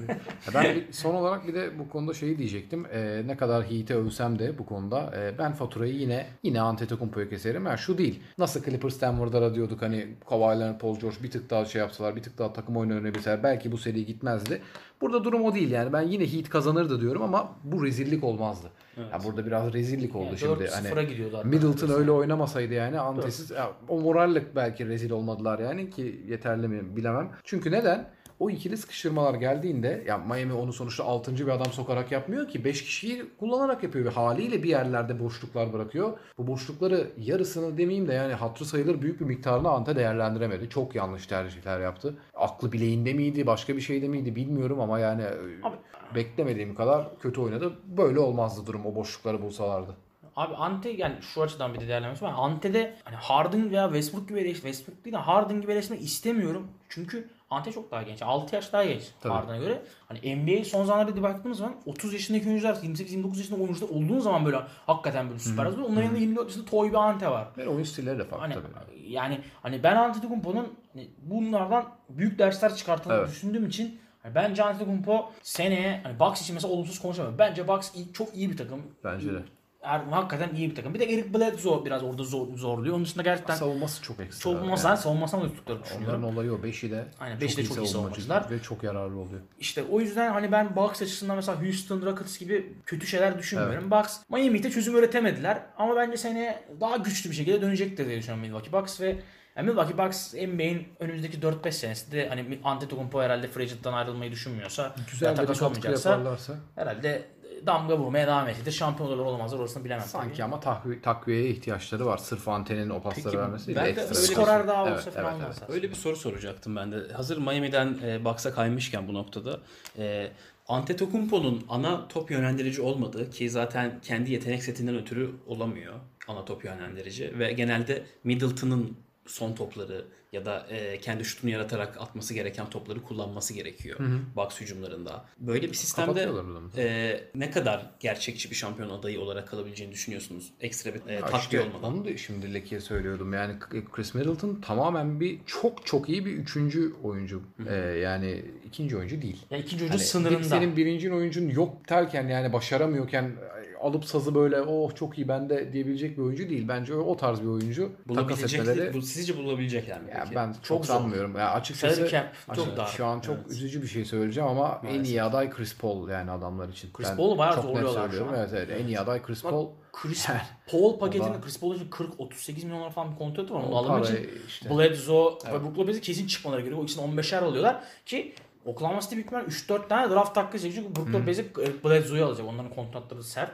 ben son olarak bir de bu konuda şeyi diyecektim. Ee, ne kadar Heat'e övsem de bu konuda e, ben faturayı yine yine Antetokounmpo'ya keserim. Yani şu değil. Nasıl Clippers Denver'da diyorduk hani Kawhi Leonard, Paul George bir tık daha şey yapsalar, bir tık daha takım oyunu oynayabilseler belki bu seri gitmezdi. Burada durum o değil yani. Ben yine Heat kazanırdı diyorum ama bu rezillik olmazdı. Ya burada biraz rezillik oldu Yani şimdi. 4-0'a Hani gidiyordu. Middleton öyle oynamasaydı yani Antesiz ya, o morallik belki rezil olmadılar yani ki yeterli mi bilemem. Çünkü neden? O ikili sıkıştırmalar geldiğinde ya Miami onu sonuçta 6. bir adam sokarak yapmıyor ki 5 kişiyi kullanarak yapıyor ve haliyle bir yerlerde boşluklar bırakıyor. Bu boşlukları yarısını demeyeyim de yani hatırı sayılır büyük bir miktarını Ante değerlendiremedi. Çok yanlış tercihler yaptı. Aklı bileğinde miydi, başka bir şeyde miydi bilmiyorum ama yani Abi- beklemediğim kadar kötü oynadı. Böyle olmazdı durum o boşlukları bulsalardı. Abi Ante yani şu açıdan bir de değerlendirmesi var. Ante'de hani Harden veya Westbrook gibi eleş Westbrook değil de Harden gibi eleştirmek istemiyorum. Çünkü Ante çok daha genç. 6 yaş daha genç. Harden'a göre. Hani NBA son zamanlarda bir baktığımız zaman 30 yaşındaki oyuncular 28-29 yaşındaki oyuncular olduğun zaman böyle hakikaten böyle süper hazır. Onların yanında 24 yaşında toy bir Ante var. Ve oyun stilleri de farklı Hani tabii. yani hani ben Antetokounmpo'nun hani bunlardan büyük dersler çıkarttığını Evet. düşündüğüm için hani bence Antetokounmpo seneye hani Bucks için mesela olumsuz konuşamıyorum. Bence Bucks iyi- çok iyi bir takım. Bence de. Hakikaten iyi bir takım. Bir de Eric Bledsoe biraz orada zor, zorluyor. Onun dışında gerçekten Savunması çok ekstra. savunmasından savunmasından da tuttuklarını Onların düşünüyorum. olayı o. Beşi de Aynen, beşi de çok iyi savunmacı savunmacılar. ve çok yararlı oluyor. İşte o yüzden hani ben Bucks açısından mesela Houston Rockets gibi kötü şeyler düşünmüyorum. Bucks Miami'de çözüm üretemediler ama bence seneye daha güçlü bir şekilde dönecektir diye düşünüyorum Milwaukee Bucks ve yani Milwaukee Bucks NBA'in önümüzdeki 4-5 senesinde hani Antetokounmpo herhalde free agent'tan ayrılmayı düşünmüyorsa Güzel bir takas olmayacaksa yaparlarsa herhalde damga vurmaya devam edecektir. Şampiyon olurlar olmazlar orasını bilemem. sanki tabii. ama takvi- takviyeye ihtiyaçları var. Sırf antenin o pasları vermesi ben de ekstra. öyle bir skorer daha olsa Evet, falan evet. Öyle bir soru soracaktım ben de. Hazır Miami'den e, Bucks'a kaymışken bu noktada. E, Antetokounmpo'nun ana top yönlendirici olmadığı ki zaten kendi yetenek setinden ötürü olamıyor ana top yönlendirici ve genelde Middleton'ın son topları ya da e, kendi şutunu yaratarak atması gereken topları kullanması gerekiyor Bucks hücumlarında. Böyle bir sistemde e, ne kadar gerçekçi bir şampiyon adayı olarak kalabileceğini düşünüyorsunuz? Ekstra bir e, takviye işte olmadan. Onu da şimdi Leki'ye söylüyordum. Yani Chris Middleton tamamen bir çok çok iyi bir üçüncü oyuncu. Ee, yani ikinci oyuncu değil. Ya ikinci oyuncu Hani sınırında. Senin birinci oyuncun yok derken yani başaramıyorken alıp sazı böyle oh çok iyi bende diyebilecek bir oyuncu değil. Bence o, o tarz bir oyuncu. Bulabilecekler, etmeleri bu, sizce bulabilecekler mi ya peki? ben çok, Çok sanmıyorum. Ya açıkçası cap çok açık- dar. şu an çok Evet. üzücü bir şey söyleyeceğim ama en Maalesef. iyi aday Chris Paul yani adamlar için. Chris Ben Paul'u bayağı çok zorluyorlar şu an. Evet, evet en iyi aday Chris Bak, Paul. Chris Yani Paul paketinde Allah. Chris Paul için 40-38 milyon falan bir kontratı var. Onu almak için işte. Bledsoe ve Brook Lopez'i kesin çıkmaları gerekiyor. O ikisini 15'er alıyorlar ki Oklahoma City büyük ihtimalle 3-4 tane draft hakkı. Çünkü Brook Lopez'i Bledsoe'yu alacak. Onların kontratları sert.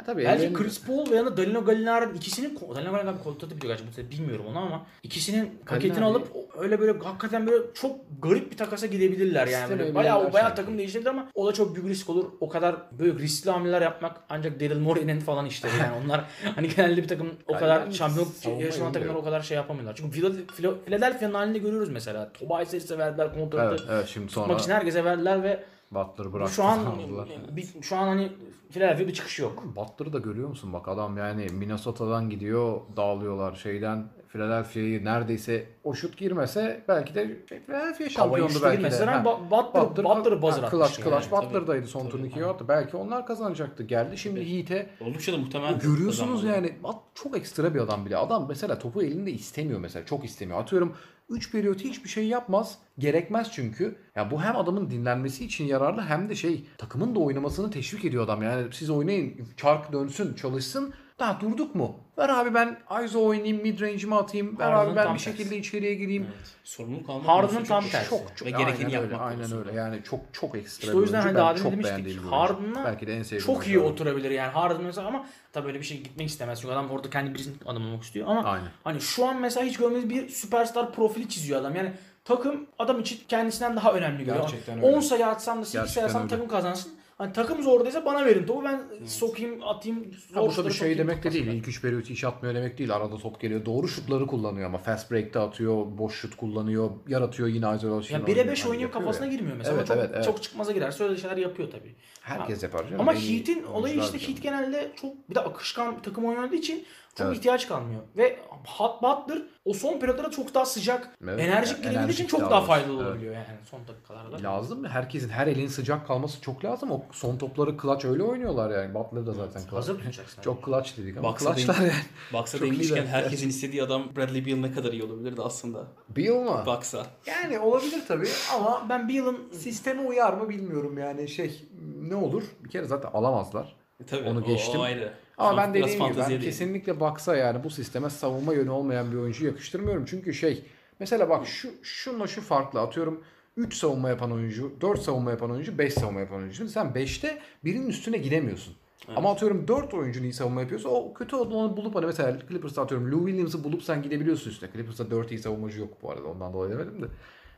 Ya tabii Bence ellerinde- Chris Paul ve yanında Danilo Gallinari'nin ikisinin Danilo Gallinari kontratı biliyor gerçi bu sene bilmiyorum onu ama ikisinin paketini alıp öyle böyle hakikaten böyle çok garip bir takasa gidebilirler yani. Böyle İstemeyebilirler bayağı bayağı sanki. takım değiştirebilir ama o da çok büyük risk olur. O kadar böyle riskli hamleler yapmak ancak Daryl Morey'nin falan işleri yani onlar hani genelde bir takım o Yani kadar savunma yaşanan takımlar o kadar şey yapamıyorlar. Çünkü Phila- Phila- Philadelphia'nın halinde görüyoruz mesela. Tobias Harris'e verdiler kontratı. Evet, evet şimdi sonra Tutmak için herkese verdiler ve Butler'ı bıraktı. şu an aldılar. bir, şu an hani Philadelphia bir çıkışı yok. Butler'ı da görüyor musun? Bak adam yani Minnesota'dan gidiyor dağılıyorlar şeyden. Philadelphia'yı neredeyse o şut girmese belki de şey, Philadelphia şampiyondu üçte belki de. Ha. Ba- Butler- Butler'ı buzzer atmıştı Clutch, Clutch yani. Butler'daydı son Tabii. turnukeyi attı. Belki onlar kazanacaktı. Geldi şimdi Heat'e Oldukça da muhtemel. Görüyorsunuz yani çok ekstra bir adam bile. Adam mesela topu elinde istemiyor mesela. Çok istemiyor. Atıyorum 3 periyot hiçbir şey yapmaz. Gerekmez çünkü. Ya bu hem adamın dinlenmesi için yararlı hem de şey takımın da oynamasını teşvik ediyor adam. Yani siz oynayın, çark dönsün, çalışsın. Daha durduk mu? Ver abi ben ISO oynayayım, mid range'imi atayım. Ver Harden'ın abi ben tam bir tersi. şekilde içeriye gireyim. Evet. Sorumluluk almak Harden'ın konusu tam çok- tersi. Çok çok Ve gerekeni aynen öyle, yapmak aynen konusunda. öyle. Yani çok çok ekstra İşte o yüzden oyuncu. hani Ben daha çok demin beğendiğim demiştik. bir oyuncu. Harden'la Belki de en sevdiğim Çok iyi oyuncu. oturabilir yani Harden mesela ama tabii böyle bir şey gitmek istemez. Çünkü adam orada kendi birisinin adam olmak istiyor ama Aynen. hani şu an mesela hiç görmediğimiz bir süperstar profili çiziyor adam. Yani takım adam için kendisinden daha önemli görüyor. Gerçekten öyle. 10 sayı atsam da 8 sayı Gerçekten atsam öyle. takım kazansın. Hani takım zordaysa bana verin topu ben sokayım atayım. Ha, bu tabii şey demek de değil. İlk 3 periyot hiç atmıyor demek değil. Arada top geliyor. Doğru şutları kullanıyor ama fast break'te atıyor, boş şut kullanıyor, yaratıyor yine isolation. Ya 1'e 5 oynuyor, kafasına girmiyor mesela. Evet, çok, evet, evet. çok çıkmaza girerse öyle şeyler yapıyor tabii. Herkes yapar canım. Ama Heat'in olayı işte. Heat genelde çok bir de akışkan bir takım oynadığı için çok Evet. ihtiyaç kalmıyor. Ve Hot Butler o son periyotlara çok daha sıcak, Evet, enerjik yani girebildiği için çok daha faydalı Evet. olabiliyor yani son dakikalarda. Lazım mı? Herkesin her elin sıcak kalması çok lazım. O son topları clutch öyle oynuyorlar yani. Butler da zaten clutch. Hazır tutacaksın. Çok clutch dedik ama Bucks'a clutchlar değil. yani. Değinmişken iyiler. herkesin istediği adam Bradley Beal ne kadar iyi olabilirdi aslında. Beal mı? Bucks'a. Yani olabilir tabii ama Ben bir yılın sisteme uyar mı bilmiyorum yani şey ne olur? Bir kere zaten alamazlar. E, tabii, Onu o- geçtim. O, ayrı. Ama ben dediğim gibi ben değil. kesinlikle baksa yani bu sisteme savunma yönü olmayan bir oyuncuyu yakıştırmıyorum. Çünkü şey mesela bak şu şunla şu farklı atıyorum 3 savunma yapan oyuncu, 4 savunma yapan oyuncu, 5 savunma yapan oyuncu. Şimdi sen 5'te birinin üstüne gidemiyorsun. Ama atıyorum 4 oyuncun iyi savunma yapıyorsa o kötü olduğunu bulup hani mesela Clippers'ta atıyorum Lou Williams'ı bulup sen gidebiliyorsun üstüne. Clippers'ta 4 iyi savunmacı yok bu arada ondan dolayı demedim de.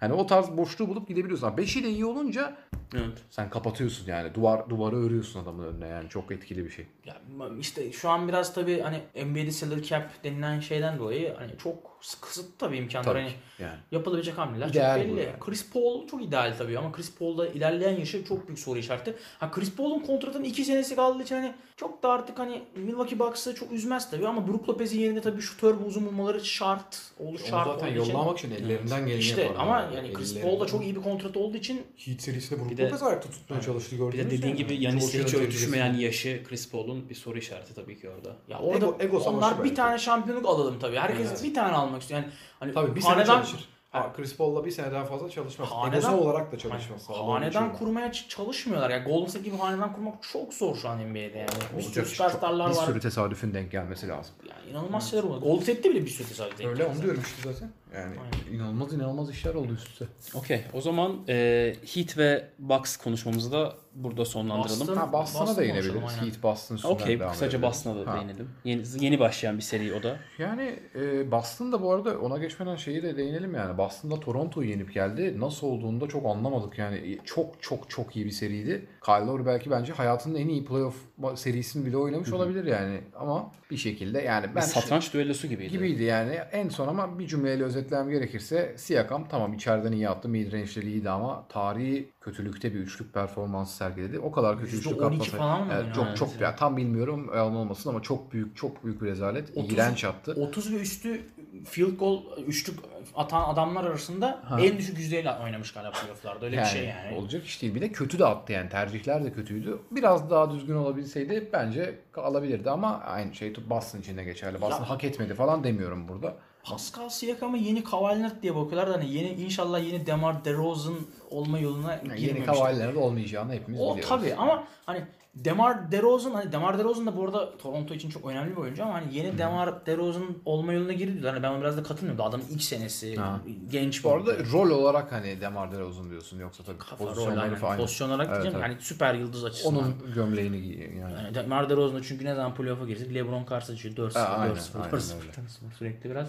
Yani o tarz boşluğu bulup gidebiliyorsun. 5'i de iyi olunca Evet. sen kapatıyorsun yani. Duvar duvarı örüyorsun adamın önüne yani. Çok etkili bir şey. Ya işte şu an biraz tabii hani NBA'de salary cap denilen şeyden dolayı hani çok kısıtlı tabii imkanlar. Tabii Hani yani. yapılabilecek hamleler İdeal çok belli. yani. Chris Paul çok ideal tabii ama Chris Paul'da ilerleyen yaşı çok büyük soru işareti. Ha Chris Paul'un kontratının 2 senesi kaldığı için hani çok da artık hani Milwaukee Bucks'ı çok üzmez tabii ama Brook Lopez'in yerine tabii şutör bu uzun bulmaları şart. Olur şart olduğu için. için ellerinden geleni İşte ama yani Chris Paul'da çok iyi bir kontratı olduğu için Heat serisinde Brook Bir de- Lopez ayakta tutmaya çalıştı Bir gördünüz de dediğin gibi Yani hiç örtüşmeyen yaşı Chris Paul'un bir soru işareti tabii ki orada. ya orada Ego- ego onlar bir belki. tane şampiyonluk alalım tabii. Herkes Evet. bir tane almak istiyor. Yani hani Tabii bir sene hanedan- çalışır. Ha, Chris Paul'la bir seneden fazla çalışmaz. Hanedan- Egosal olarak da Hani çalışmaz. Bir hanedan kurmaya çalışmıyorlar. Yani Golden State gibi hanedan kurmak çok zor şu an NBA'de yani. Bir sürü süperstarlar bir var. sürü tesadüfün denk gelmesi lazım. Yani inanılmaz şeyler oldu. Golden State'de bile bir sürü tesadüf denk Öyle onu diyorum işte zaten. Yani inanılmaz inanılmaz işler oldu üst üste. Okey. O zaman e, Heat ve Bucks konuşmamızı da burada sonlandıralım. Boston- Ha Boston'a Boston da inebiliriz. konuşalım, aynen. Heat Boston üstünden Okey. devam Kısaca. Boston'a da Ha. değinelim. Yeni, yeni başlayan bir seri o da. Yani e, Boston da bu arada ona geçmeden şeyi de değinelim yani. Boston'da Toronto'yu yenip geldi. Nasıl olduğunu da çok anlamadık yani. Çok çok çok iyi bir seriydi. Kyle Lowry belki bence hayatının en iyi playoff serisini bile oynamış olabilir yani. Ama bir şekilde yani ben Bir satranç düellosu gibiydi. gibiydi yani. En son ama bir cümleyle özetlemem gerekirse Siakam tamam içeriden iyi attı. Midrange'leri iyiydi ama tarihi kötülükte bir üçlük performansı sergiledi. O kadar kötü üçlük %12 atmasa. falan mı Evet, çok yani? çok ya tam bilmiyorum yalan olmasın ama çok büyük çok büyük bir rezalet. 30 İğrenç attı. 30 ve üstü field goal üçlük atan adamlar arasında en düşük yüzdeyle oynamış galiba playoff'larda. Öyle bir şey yani. Olacak iş değil. Bir de kötü de attı yani. Tercihler de kötüydü. Biraz daha düzgün olabilseydi bence alabilirdi ama aynı şey Boston için de geçerli. Boston Ya- hak etmedi falan demiyorum burada. Pascal Siakam'a yeni Kawhi Leonard diye bakıyorlar da hani yeni inşallah yeni DeMar DeRozan olma yoluna Yani yeni girmemiştir. Kavali'lerde olmayacağını hepimiz O biliyoruz. tabii ama hani DeMar DeRozan hani DeMar DeRozan da bu arada Toronto için çok önemli bir oyuncu ama hani yeni DeMar DeRozan olma yoluna girdi. Hani ben ona biraz da katılmıyorum. Adamın ilk senesi Ha. genç Bu arada oyuncu. rol olarak hani Demar DeRozan diyorsun yoksa tabii Kafa rol pozisyonları aynen. falan. Pozisyon olarak Evet, diyeceğim. evet. Yani süper yıldız açısından. Onun gömleğini giyiyor yani. Yani DeMar DeRozan'da çünkü ne zaman playoff'a girsek LeBron karşı açıyor 4-0, Ha, aynen, 4-0, aynen 4-0 öyle. sürekli biraz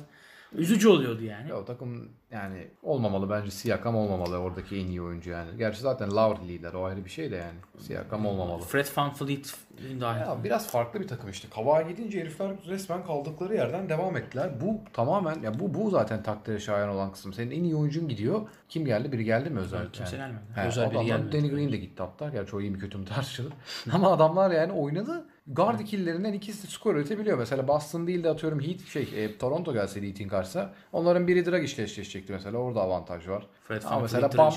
üzücü oluyordu yani. Ya o takım yani olmamalı bence Siakam olmamalı oradaki en iyi oyuncu yani. Gerçi zaten Lowry lider o ayrı bir şey de yani. Siakam olmamalı. Fred VanVleet dahil. Ya biraz farklı bir takım işte. Kavağa gidince herifler resmen kaldıkları yerden devam ettiler. Bu tamamen ya bu bu zaten takdire şayan olan kısım. Senin en iyi oyuncun gidiyor. Kim geldi? Biri geldi mi özel? Kimse gelmedi. He, Özel biri gelmedi. Danny Green de gitti hatta. Gerçi o iyi mi kötü mü tartışılır. Ama adamlar yani oynadı. Guard ikililerinden ikisi skor üretebiliyor. Mesela Boston değil de atıyorum Heat şey e, Toronto gelse Heat'in karşısına. Onların biri Dragic ile eşleşecekti mesela. Orada avantaj var. Fred Ama mesela Bam,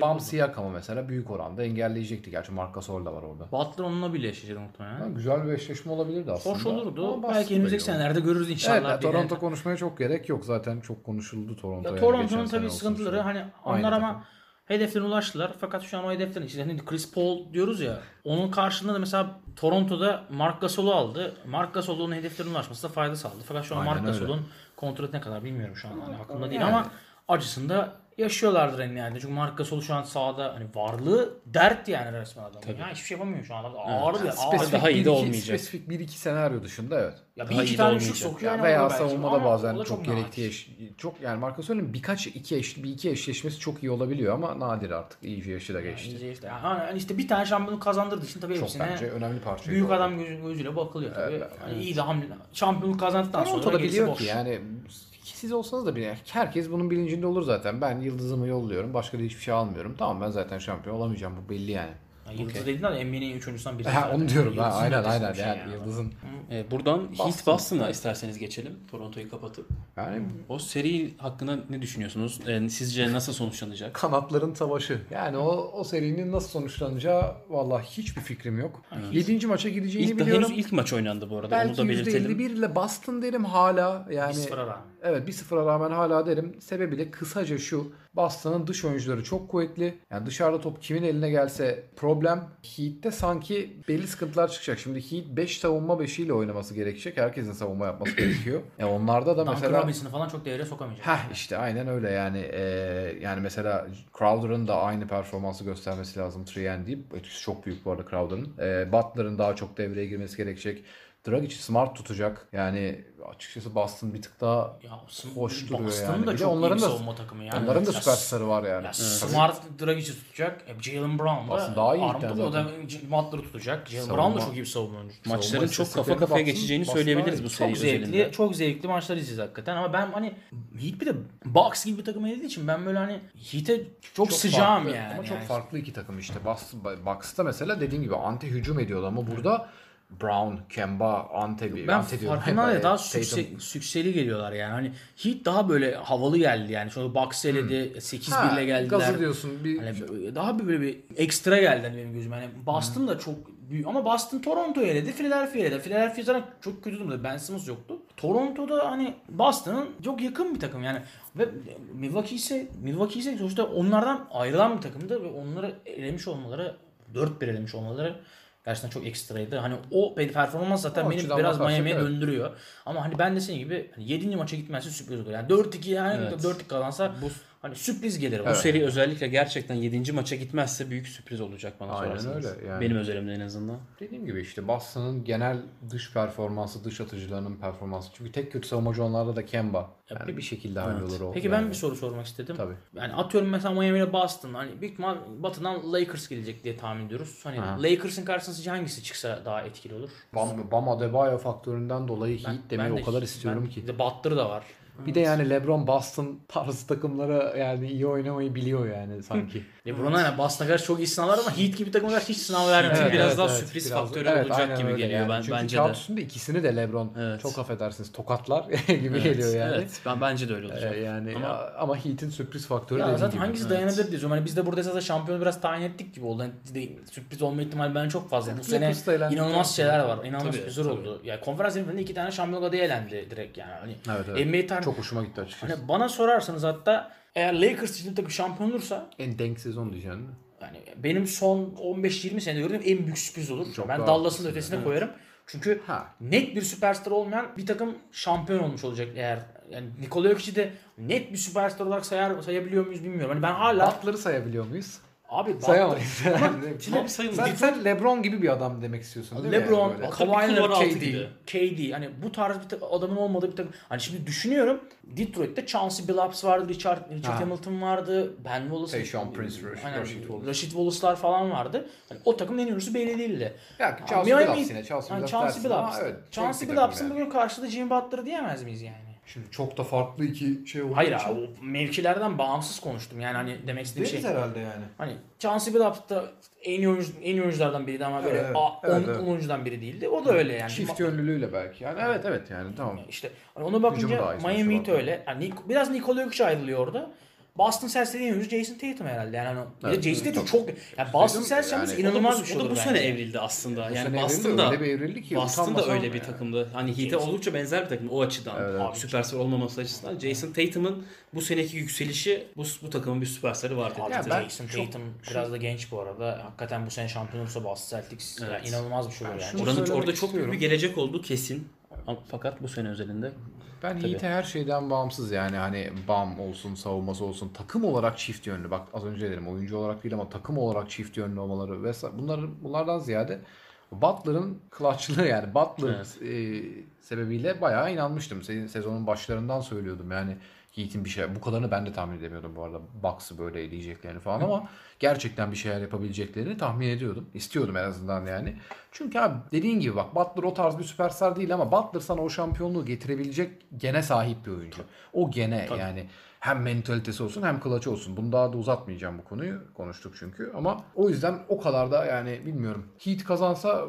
Bam. Siakam'ı mesela büyük oranda engelleyecekti. Gerçi Marc Gasol da var orada. Butler onunla bile eşleşir muhtemelen. Ha, güzel bir eşleşme olabilirdi aslında. Hoş olurdu. Belki önümüzdeki senelerde görürüz inşallah. Evet, de. Toronto konuşmaya çok gerek yok. Zaten çok konuşuldu Toronto. Ya yani Toronto'nun tabii sıkıntıları hani onlar ama. Hedeflerine ulaştılar. Fakat şu an o hedeflerin içinde hani Chris Paul diyoruz ya. Onun karşılığında da mesela Toronto'da Mark Gasol'u aldı. Mark Gasol onun hedeflerine ulaşmasına fayda sağladı. Fakat şu an Aynen Mark. Gasol'un kontratı ne kadar bilmiyorum şu an. Hani aklımda değil yani. ama acısında yaşıyorlardır en yani. Çünkü Mark Gasol şu an sahada hani varlığı dert yani resmen adamın. Ya hiçbir şey yapamıyor şu an. Adam ağır bir ağır. Spesifik daha iyi bir de iki- olmayacak. Spesifik bir iki senaryo dışında evet. Ya Daha bir iyi iki tane olmayacak. şut sokuyor. Ya yani veya savunmada bazen çok nadir. gerektiği eş, çok yani Marcus Gasol'ün birkaç iki eş, bir iki eşleşmesi çok iyi olabiliyor ama nadir artık. İyi bir yaşı da geçti. İyice işte, yani işte bir tane şampiyonluk kazandırdığı için tabii Çok hepsine bence önemli parça. büyük adam gözü, gözüyle bakılıyor tabii. Evet, hani iyi de hamle. Şampiyonluk kazandıktan sonra da gerisi biliyor boş. ki yani siz olsanız da bile herkes bunun bilincinde olur zaten. Ben yıldızımı yolluyorum. Başka da hiçbir şey almıyorum. Tamam ben zaten şampiyon olamayacağım. Bu belli yani. Ya Yıldız dediğin de NBA'nin üçüncüsünden biri. Ha, onu diyorum. Ha, Yıldızın aynen aynen. bir şey Yani, yani. yıldızın. E, buradan Heat Boston. Boston'a isterseniz geçelim. Toronto'yu kapatıp. Yani O seri hakkında ne düşünüyorsunuz? E, sizce nasıl sonuçlanacak? kanatların savaşı. Yani o o serinin nasıl sonuçlanacağı vallahi hiçbir fikrim yok. 7. maça gideceğini İlk, biliyorum. henüz ilk maç oynandı bu arada. Belki Onu da belirtelim. %51 ile Boston derim hala. Yani Bir sıfıra rağmen. Evet 1-0'a rağmen hala derim. Sebebi de kısaca şu. Boston'ın dış oyuncuları çok kuvvetli. Yani dışarıda top kimin eline gelse problem. Heat'te sanki belli sıkıntılar çıkacak. Şimdi Heat 5 savunma 5'iyle oynaması gerekecek. Herkesin savunma yapması gerekiyor. Yani onlarda da Duncan mesela Robinson'ı falan çok devreye sokamayacak. Heh işte aynen öyle yani Ee, yani mesela Crowder'ın da aynı performansı göstermesi lazım 3 etkisi çok büyük bu arada Crowder'ın. Ee, Butler'ın daha çok devreye girmesi gerekecek. Dragic smart tutacak. Yani açıkçası Boston bir tık daha Ya, hoş duruyor Boston'ın yani. da Bir çok onların iyi bir da- savunma takımı yani. onların da Ya, süperstarı var yani. Ya. Smart Dragic'i tutacak. E, Jalen Brown da Aslında daha iyi armut ligden o da. Butler'ı tutacak. Jalen Savunma- Brown da çok iyi bir savunma oyuncusu. Maçların çok kafa kafaya baksın, geçeceğini Boston söyleyebiliriz bu seri Çok zevkli, özelinde. çok zevkli maçlar izleyeceğiz hakikaten ama ben hani Heat bir de Bucks gibi bir takım dediği için ben böyle hani Heat'e çok, sıcağım farklı, yani. Ama çok Yani farklı iki takım işte. Boston, Bucks'ta mesela dediğin gibi anti hücum ediyordu ama burada Brown, Kemba, Ante bir Ben Ante diyorum. farkından ya daha sükse, sükseli geliyorlar yani. Hani Heat daha böyle havalı geldi yani. Sonra Bucks eledi, 8-1 ile geldiler. Gazı diyorsun. Bir, Hani daha böyle bir ekstra geldi hani benim gözüme. Hani Boston da çok büyük ama Boston Toronto'yu eledi, Philadelphia eledi. Philadelphia zaten çok kötü durumda. Ben Simmons yoktu. Toronto'da hani Boston'ın çok yakın bir takım yani. Ve Milwaukee ise Milwaukee ise sonuçta onlardan ayrılan bir takımdı ve onları elemiş olmaları 4-1 elemiş olmaları gerçekten çok ekstraydı. Hani o performans zaten O beni biraz Miami'ye evet. döndürüyor. Ama hani ben de senin gibi hani 7. maça gitmezse sürpriz olur. Yani 4-2 yani Evet. 4-2 kazansa hani sürpriz gelir. Bu seri özellikle gerçekten 7. maça gitmezse büyük sürpriz olacak bana Aynen sorarsanız. öyle yani. Benim özelimde en azından. Dediğim gibi işte Boston'ın genel dış performansı, dış atıcılarının performansı. Çünkü tek kötü savunmacı onlarda da Kemba. Yani bir şekilde hallolur o. Peki yani. ben bir soru sormak istedim. Tabii. Yani atıyorum mesela Miami ile Boston. Hani büyük ihtimal batıdan Lakers gelecek diye tahmin ediyoruz. Hani Aha. Lakers'ın karşısına sizce hangisi çıksa daha etkili olur? Bam, Bam Adebayo faktöründen dolayı Heat demeyi de- o kadar istiyorum ben- ki. De Butler da var. Bir de yani LeBron Boston tarzı takımlara yani iyi oynamayı biliyor yani sanki. LeBron'a yani Boston'a karşı çok iyi sınavlar ama Heat gibi takımlara karşı hiç sınav vermiyor. Evet, biraz Yani. daha sürpriz faktörü olacak aynen gibi geliyor yani. ben- Çünkü bence kağıt de. üstünde ikisini de LeBron Evet. çok affedersiniz tokatlar gibi geliyor yani. Evet, ben bence de öyle olacak. Ee, yani Ama- ama, ama Heat'in sürpriz faktörü Ya dediğim zaten gibi. hangisi dayanabilir diyoruz. Hani biz de burada esasında şampiyonu biraz tayin ettik gibi oldu. De- sürpriz olma ihtimali bence çok fazla. Bu sene inanılmaz yani. şeyler var. İnanılmaz Tabii, tabii. oldu. Yani konferans semifinalinde iki tane şampiyon adayı elendi direkt yani. Hani Evet, evet. NBA tarih... Çok hoşuma gitti açıkçası. Hani bana sorarsanız hatta eğer Lakers için takım şampiyon olursa En denk sezon diyeceksin mi? yani benim son 15-20 senede gördüğüm en büyük sürpriz olur. Çok ben Dallas'ın ötesine koyarım. Çünkü Ha. net bir süperstar olmayan bir takım şampiyon olmuş olacak eğer. Yani Nikola Jokic'i de net bir süperstar olarak sayar, sayabiliyor muyuz bilmiyorum. Hani ben hala Butler'ı sayabiliyor muyuz? Abi Butler- Sayamayız. Tam sayılır. sen, sen LeBron gibi bir adam demek istiyorsun değil mi? LeBron, böyle? Kawhi Butler Leonard, KD. KD. Hani bu tarz bir adamın olmadığı bir takım. Hani şimdi düşünüyorum. Detroit'te Chauncey Billups vardı, Richard, Richard Ha. Hamilton vardı, Ben Wallace. Tayshaun Prince, Rashid- Aynen, Rashid Wallace. Rashid Wallace'lar falan vardı. Hani o takımın en iyisi belli değildi. Ya Chauncey Billups yine. Chauncey Billups Chauncey ama Billups'ın bugün karşıda Jimmy Butler'ı diyemez miyiz yani? Şimdi çok da farklı iki şey olduğu Hayır için. abi, o mevkilerden bağımsız konuştum. Yani hani demek istediğim şey. herhalde yani. Hani Chauncey Billups da en iyi, oyuncu, en iyi oyunculardan biriydi ama böyle Evet. A- Evet, on- evet. on oyuncudan biri değildi. O da öyle yani. Çift yönlülüğüyle belki. Yani evet evet yani tamam. İşte hani ona Hücumu bakınca daha iyi sonuçta Miami Heat öyle. Yani Nik- biraz Nikola Jokic ayrılıyor orada. Boston Celtics'in en oyuncusu Jason Tatum herhalde. Yani hani Evet, Jason evet, Tatum çok- çok yani Boston Celtics yani- inanılmaz bir şey o da bu bence. sene evrildi aslında. Bu Yani sene Boston evrildi, da öyle bir evrildi ki Boston da utanmasam öyle bir yani. takımdı. Hani Heat'e oldukça benzer bir takım o açıdan. Evet. Abi, Süperstar olmaması açısından. Jason Tatum'ın bu seneki yükselişi bu, bu takımın bir süperstarı var dedi. Ya ben Jason çok- Tatum biraz da genç bu arada. Hakikaten bu sene şampiyon olursa Boston Celtics yani Evet. inanılmaz bir şey olur yani. şunu Oranın, orada çok büyük bir gelecek olduğu kesin. Fakat bu sene özelinde Ben Tabii. Her şeyden bağımsız yani hani BAM olsun, savunması olsun, takım olarak çift yönlü. Bak az önce dedim oyuncu olarak değil ama takım olarak çift yönlü olmaları vesaire. Bunların bunlardan ziyade Butler'ın clutchlığı yani Butler e, sebebiyle bayağı inanmıştım. Senin sezonun başlarından söylüyordum yani Heat'in bir şey bu kadarını ben de tahmin edemiyordum bu arada. Bucks'ı böyle eleyeceklerini falan ama gerçekten bir şeyler yapabileceklerini tahmin ediyordum. İstiyordum en azından yani. Çünkü abi dediğin gibi bak Butler o tarz bir süperstar değil ama Butler sana o şampiyonluğu getirebilecek gene sahip bir oyuncu. O gene yani hem mentalitesi olsun hem kılaçı olsun. Bunu daha da uzatmayacağım bu konuyu. Konuştuk çünkü. Ama o yüzden o kadar da yani bilmiyorum. Heat kazansa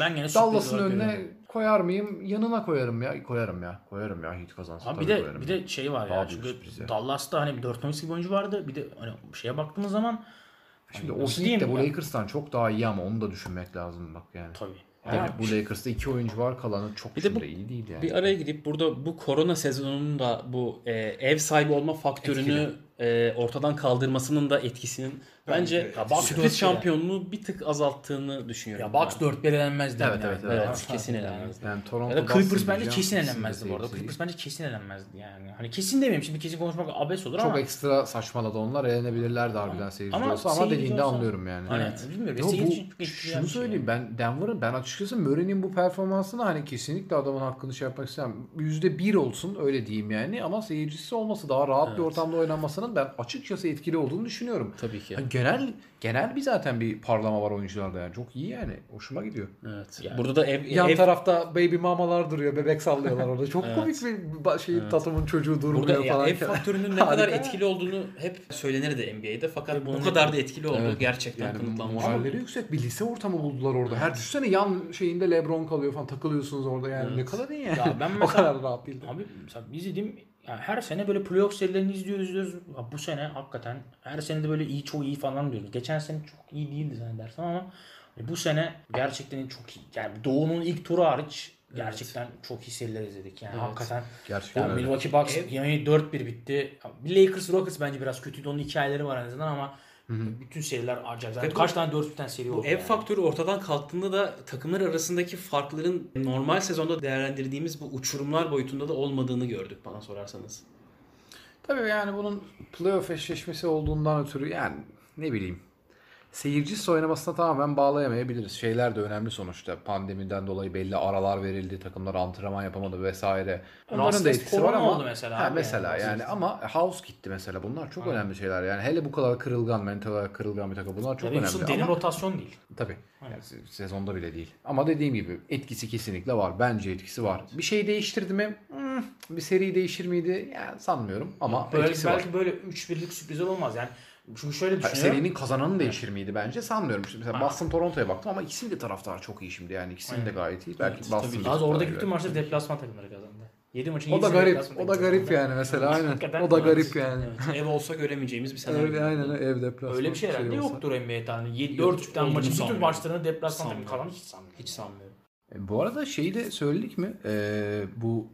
Ben gene Dallas'ın önüne görüyorum. Koyar mıyım? Yanına koyarım ya. Koyarım ya. Koyarım ya Heat kazansa. Abi tabii bir de koyarım bir de şey var Daha ya. büyük Çünkü ya. Dallas'ta hani 4 gibi oyuncu vardı. Bir de hani şeye baktığımız zaman Şimdi hani o nasıl Heat de diyeyim bu ya? Lakers'tan çok daha iyi ama onu da düşünmek lazım bak yani. Tabii. Yani Ya bu Lakers'ta iki oyuncu var kalanı çok Bir de şimdi bu- iyi değil yani. bir araya gidip burada bu korona sezonunun da bu e, ev sahibi olma faktörünü e, ortadan kaldırmasının da etkisinin bence Ya Bucks sürpriz şampiyonluğu bir tık azalttığını düşünüyorum. Ya Bucks 4 1 elenmezdi. Evet, evet, evet. Evet, kesin elenmez. Yani Ya Toronto da Clippers bence kesin elenmezdi bu arada. Clippers bence kesin elenmezdi yani. Hani kesin demeyeyim şimdi kesin konuşmak abes olur Çok ama. ekstra saçmaladı onlar. Eğlenebilirlerdi harbiden seyirci ama olsa ama dediğinde olsa- anlıyorum yani. Hani Evet. bilmiyorum. Yo, bu, çok şunu şey. söyleyeyim ben Denver'ın ben açıkçası Murray'nin bu performansını hani kesinlikle adamın hakkını şey yapmak istemem. %1 olsun öyle diyeyim yani ama seyircisi olması daha rahat bir ortamda oynanmasının ben açıkçası etkili olduğunu düşünüyorum. Tabii ki. Yani genel genel bir zaten bir parlama var oyuncularda yani. Çok iyi yani. Hoşuma gidiyor. Evet. Yani- Burada da ev, Yan ev tarafta baby mamalar duruyor. Bebek sallıyorlar orada. Çok komik bir şey tatımın çocuğu Burada durmuyor ya falan. ev faktörünün ne kadar etkili olduğunu hep söylenirdi NBA'de fakat bu kadar da etkili olduğu Evet. gerçekten Yani kanıtlanmış. moralleri yüksek. Bir lise ortamı buldular orada. Her düşünsene yan şeyinde Lebron kalıyor falan takılıyorsunuz orada yani. Ne kadar iyi yani. Ya ben o mesela- kadar rahat değil. Abi mesela izlediğim yani her sene böyle playoff serilerini izliyoruz izliyoruz. Ya bu sene hakikaten her sene de böyle iyi çok iyi falan diyoruz. Geçen sene çok iyi değildi zannedersem ama hani bu sene gerçekten çok iyi. Yani Doğu'nun ilk turu hariç gerçekten çok iyi seriler izledik. Yani hakikaten Gerçekten yani öyle. Milwaukee Bucks yani 4-1 bitti. Bir Lakers Rockets bence biraz kötüydü. Onun hikayeleri var en azından ama bütün seriler acayip. Yani kaç tane 4 biten seri oldu. Bu ev yani. faktörü ortadan kalktığında da takımlar arasındaki farkların normal sezonda değerlendirdiğimiz bu uçurumlar boyutunda da olmadığını gördük bana sorarsanız. Tabii yani bunun playoff eşleşmesi olduğundan ötürü yani ne bileyim seyircisiz oynamasına tamamen bağlayamayabiliriz. Şeyler de önemli sonuçta. Pandemiden dolayı belli aralar verildi. Takımlar antrenman yapamadı vesaire. Onların da etkisi var ama oldu mesela Ha, mesela yani. yani, ama House gitti mesela. Bunlar çok önemli şeyler. Yani hele bu kadar kırılgan, mental olarak kırılgan bir takım. Bunlar çok Yani önemli. derin Ama, rotasyon değil. tabii. Yani se- sezonda bile değil. Ama dediğim gibi etkisi kesinlikle var. Bence etkisi var. Bir şey değiştirdi mi? Hmm, bir seri değişir miydi? Yani sanmıyorum. Ama Böyle, etkisi var. belki böyle 3-1'lik sürpriz olmaz yani. Çünkü şöyle düşünüyorum. serinin kazananı değişir miydi bence? Sanmıyorum. Şimdi mesela Boston Toronto'ya baktım ama ikisinin de taraftarı çok iyi şimdi yani. ikisinin de gayet iyi. Belki Boston Tabii. bir Az oradaki bütün maçları deplasman takımları kazandı. 7 maçın O da 7'sini garip. O da garip yani mesela aynen. O da evet. garip yani. Evet, ev olsa göremeyeceğimiz bir senaryo. Ev, aynen ev deplasman. Öyle bir şey herhalde olsa. yoktur NBA tarihinde. 7 Yok, 4 tane maçın bütün maçlarını deplasman takımı kazandı hiç sanmıyorum. Hiç sanmıyorum. E, Bu arada şeyi de söyledik mi? Ee, bu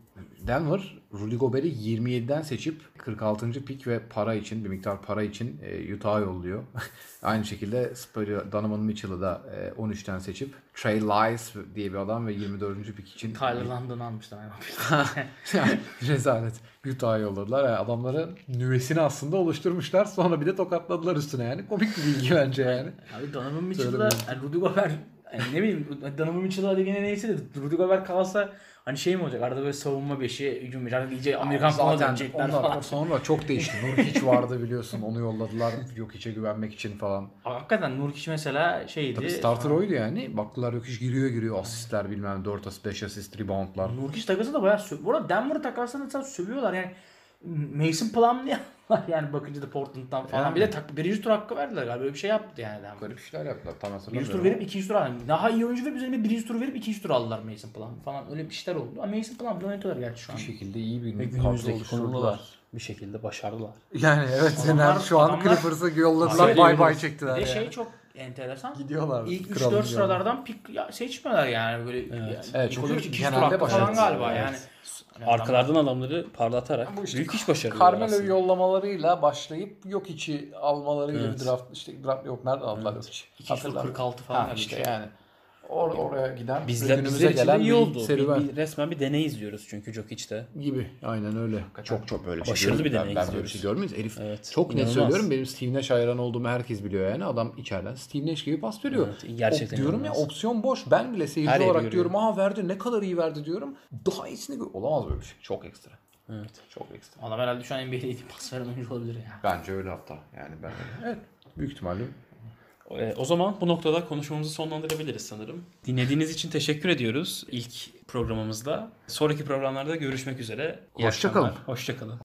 Denver Rudy Gobert'i 27'den seçip 46. pik ve para için bir miktar para için e, Utah'a yolluyor. Aynı şekilde Spurrier, Donovan Mitchell'ı da e, 13'ten seçip Trey Lyles diye bir adam ve 24. pik için Tyler London'u almışlar. yani rezalet. Utah'a yolladılar. Yani adamların nüvesini aslında oluşturmuşlar. Sonra bir de tokatladılar üstüne yani. Komik bir bilgi bence yani. Abi Donovan Söylemedim. yani Rudy Gobert yani ne bileyim Donovan Mitchell'a dediğine neyse de Rudy Gobert kalsa hani şey mi olacak arada böyle savunma beşi hücum beşi artık iyice Amerikan falan dönecekler onlar falan. sonra çok değişti. Nur hiç vardı biliyorsun. Onu yolladılar. Yok içe güvenmek için falan. Hakikaten Nurkic mesela şeydi. Tabii starter oydu yani. Baktılar yok hiç giriyor giriyor. Asistler bilmem 4 asist 5 asist reboundlar. Nurkic takası da bayağı sö- Bu arada Denver'ı takasını mesela sövüyorlar yani. Mason Plumlee var yani bakınca da Portland'dan falan. Yani. Bir de tak, birinci tur hakkı verdiler galiba. Böyle bir şey yaptı yani. Garip işler yaptılar. Tam Birinci hatırlamıyorum. tur verip ikinci tur aldılar. Daha iyi oyuncu verip üzerine birinci tur verip ikinci tur aldılar Mason Plum falan. Öyle bir şeyler oldu. Ama Mason Plum oynatıyorlar gerçi şu an. bir şekilde iyi bir kadro oluşturdular. bir şekilde başardılar. Yani evet Adamlar- şu an adamlar- Clippers'ı yolladılar. Hayır, Bay bay Bir çektiler de yani. şey çok enteresan. Gidiyorlar. İlk kralın 3-4 yanına. sıralardan pik ya, seçmiyorlar yani böyle. Evet. Yani, Evet, çünkü genelde başarılı. galiba Evet. yani. Arkalardan adamları parlatarak Bu işte büyük iş başarıyorlar Carmelo'yu aslında. yollamalarıyla başlayıp yok içi almalarıyla Evet. bir draft işte draft yok nerede aldılar yok içi. İkinci tur Hatırlamıyorum. 46 falan. Ha işte şey. yani. Or oraya giden Bizler, günümüze de iyi bir oldu. Bir, serüven bir- resmen bir deney izliyoruz çünkü Jokic'te. gibi. Aynen öyle. Çok çok böyle bir şey Başarılı bir Ben- deney Ben böyle bir izliyoruz. şey. Herif Evet, çok net inanılmaz. söylüyorum. Benim Steve Nash hayran olduğumu herkes biliyor yani. Adam içeriden Steve Nash gibi pas veriyor. Evet, gerçekten O- diyorum ya inanılmaz. opsiyon boş. Ben bile seyirci Her olarak diyorum. Aa verdi ne kadar iyi verdi diyorum. Daha iyisini olamaz böyle bir şey. Çok ekstra. Evet. Çok ekstra. Adam herhalde şu an NBA'de iyi pas veren oyuncu olabilir ya. Bence öyle hatta. Yani ben Evet. Büyük ihtimalle E, o zaman bu noktada konuşmamızı sonlandırabiliriz sanırım. Dinlediğiniz için teşekkür ediyoruz ilk programımızda. Sonraki programlarda görüşmek üzere. İyi Hoşça kalın. akşamlar. Hoşça kalın.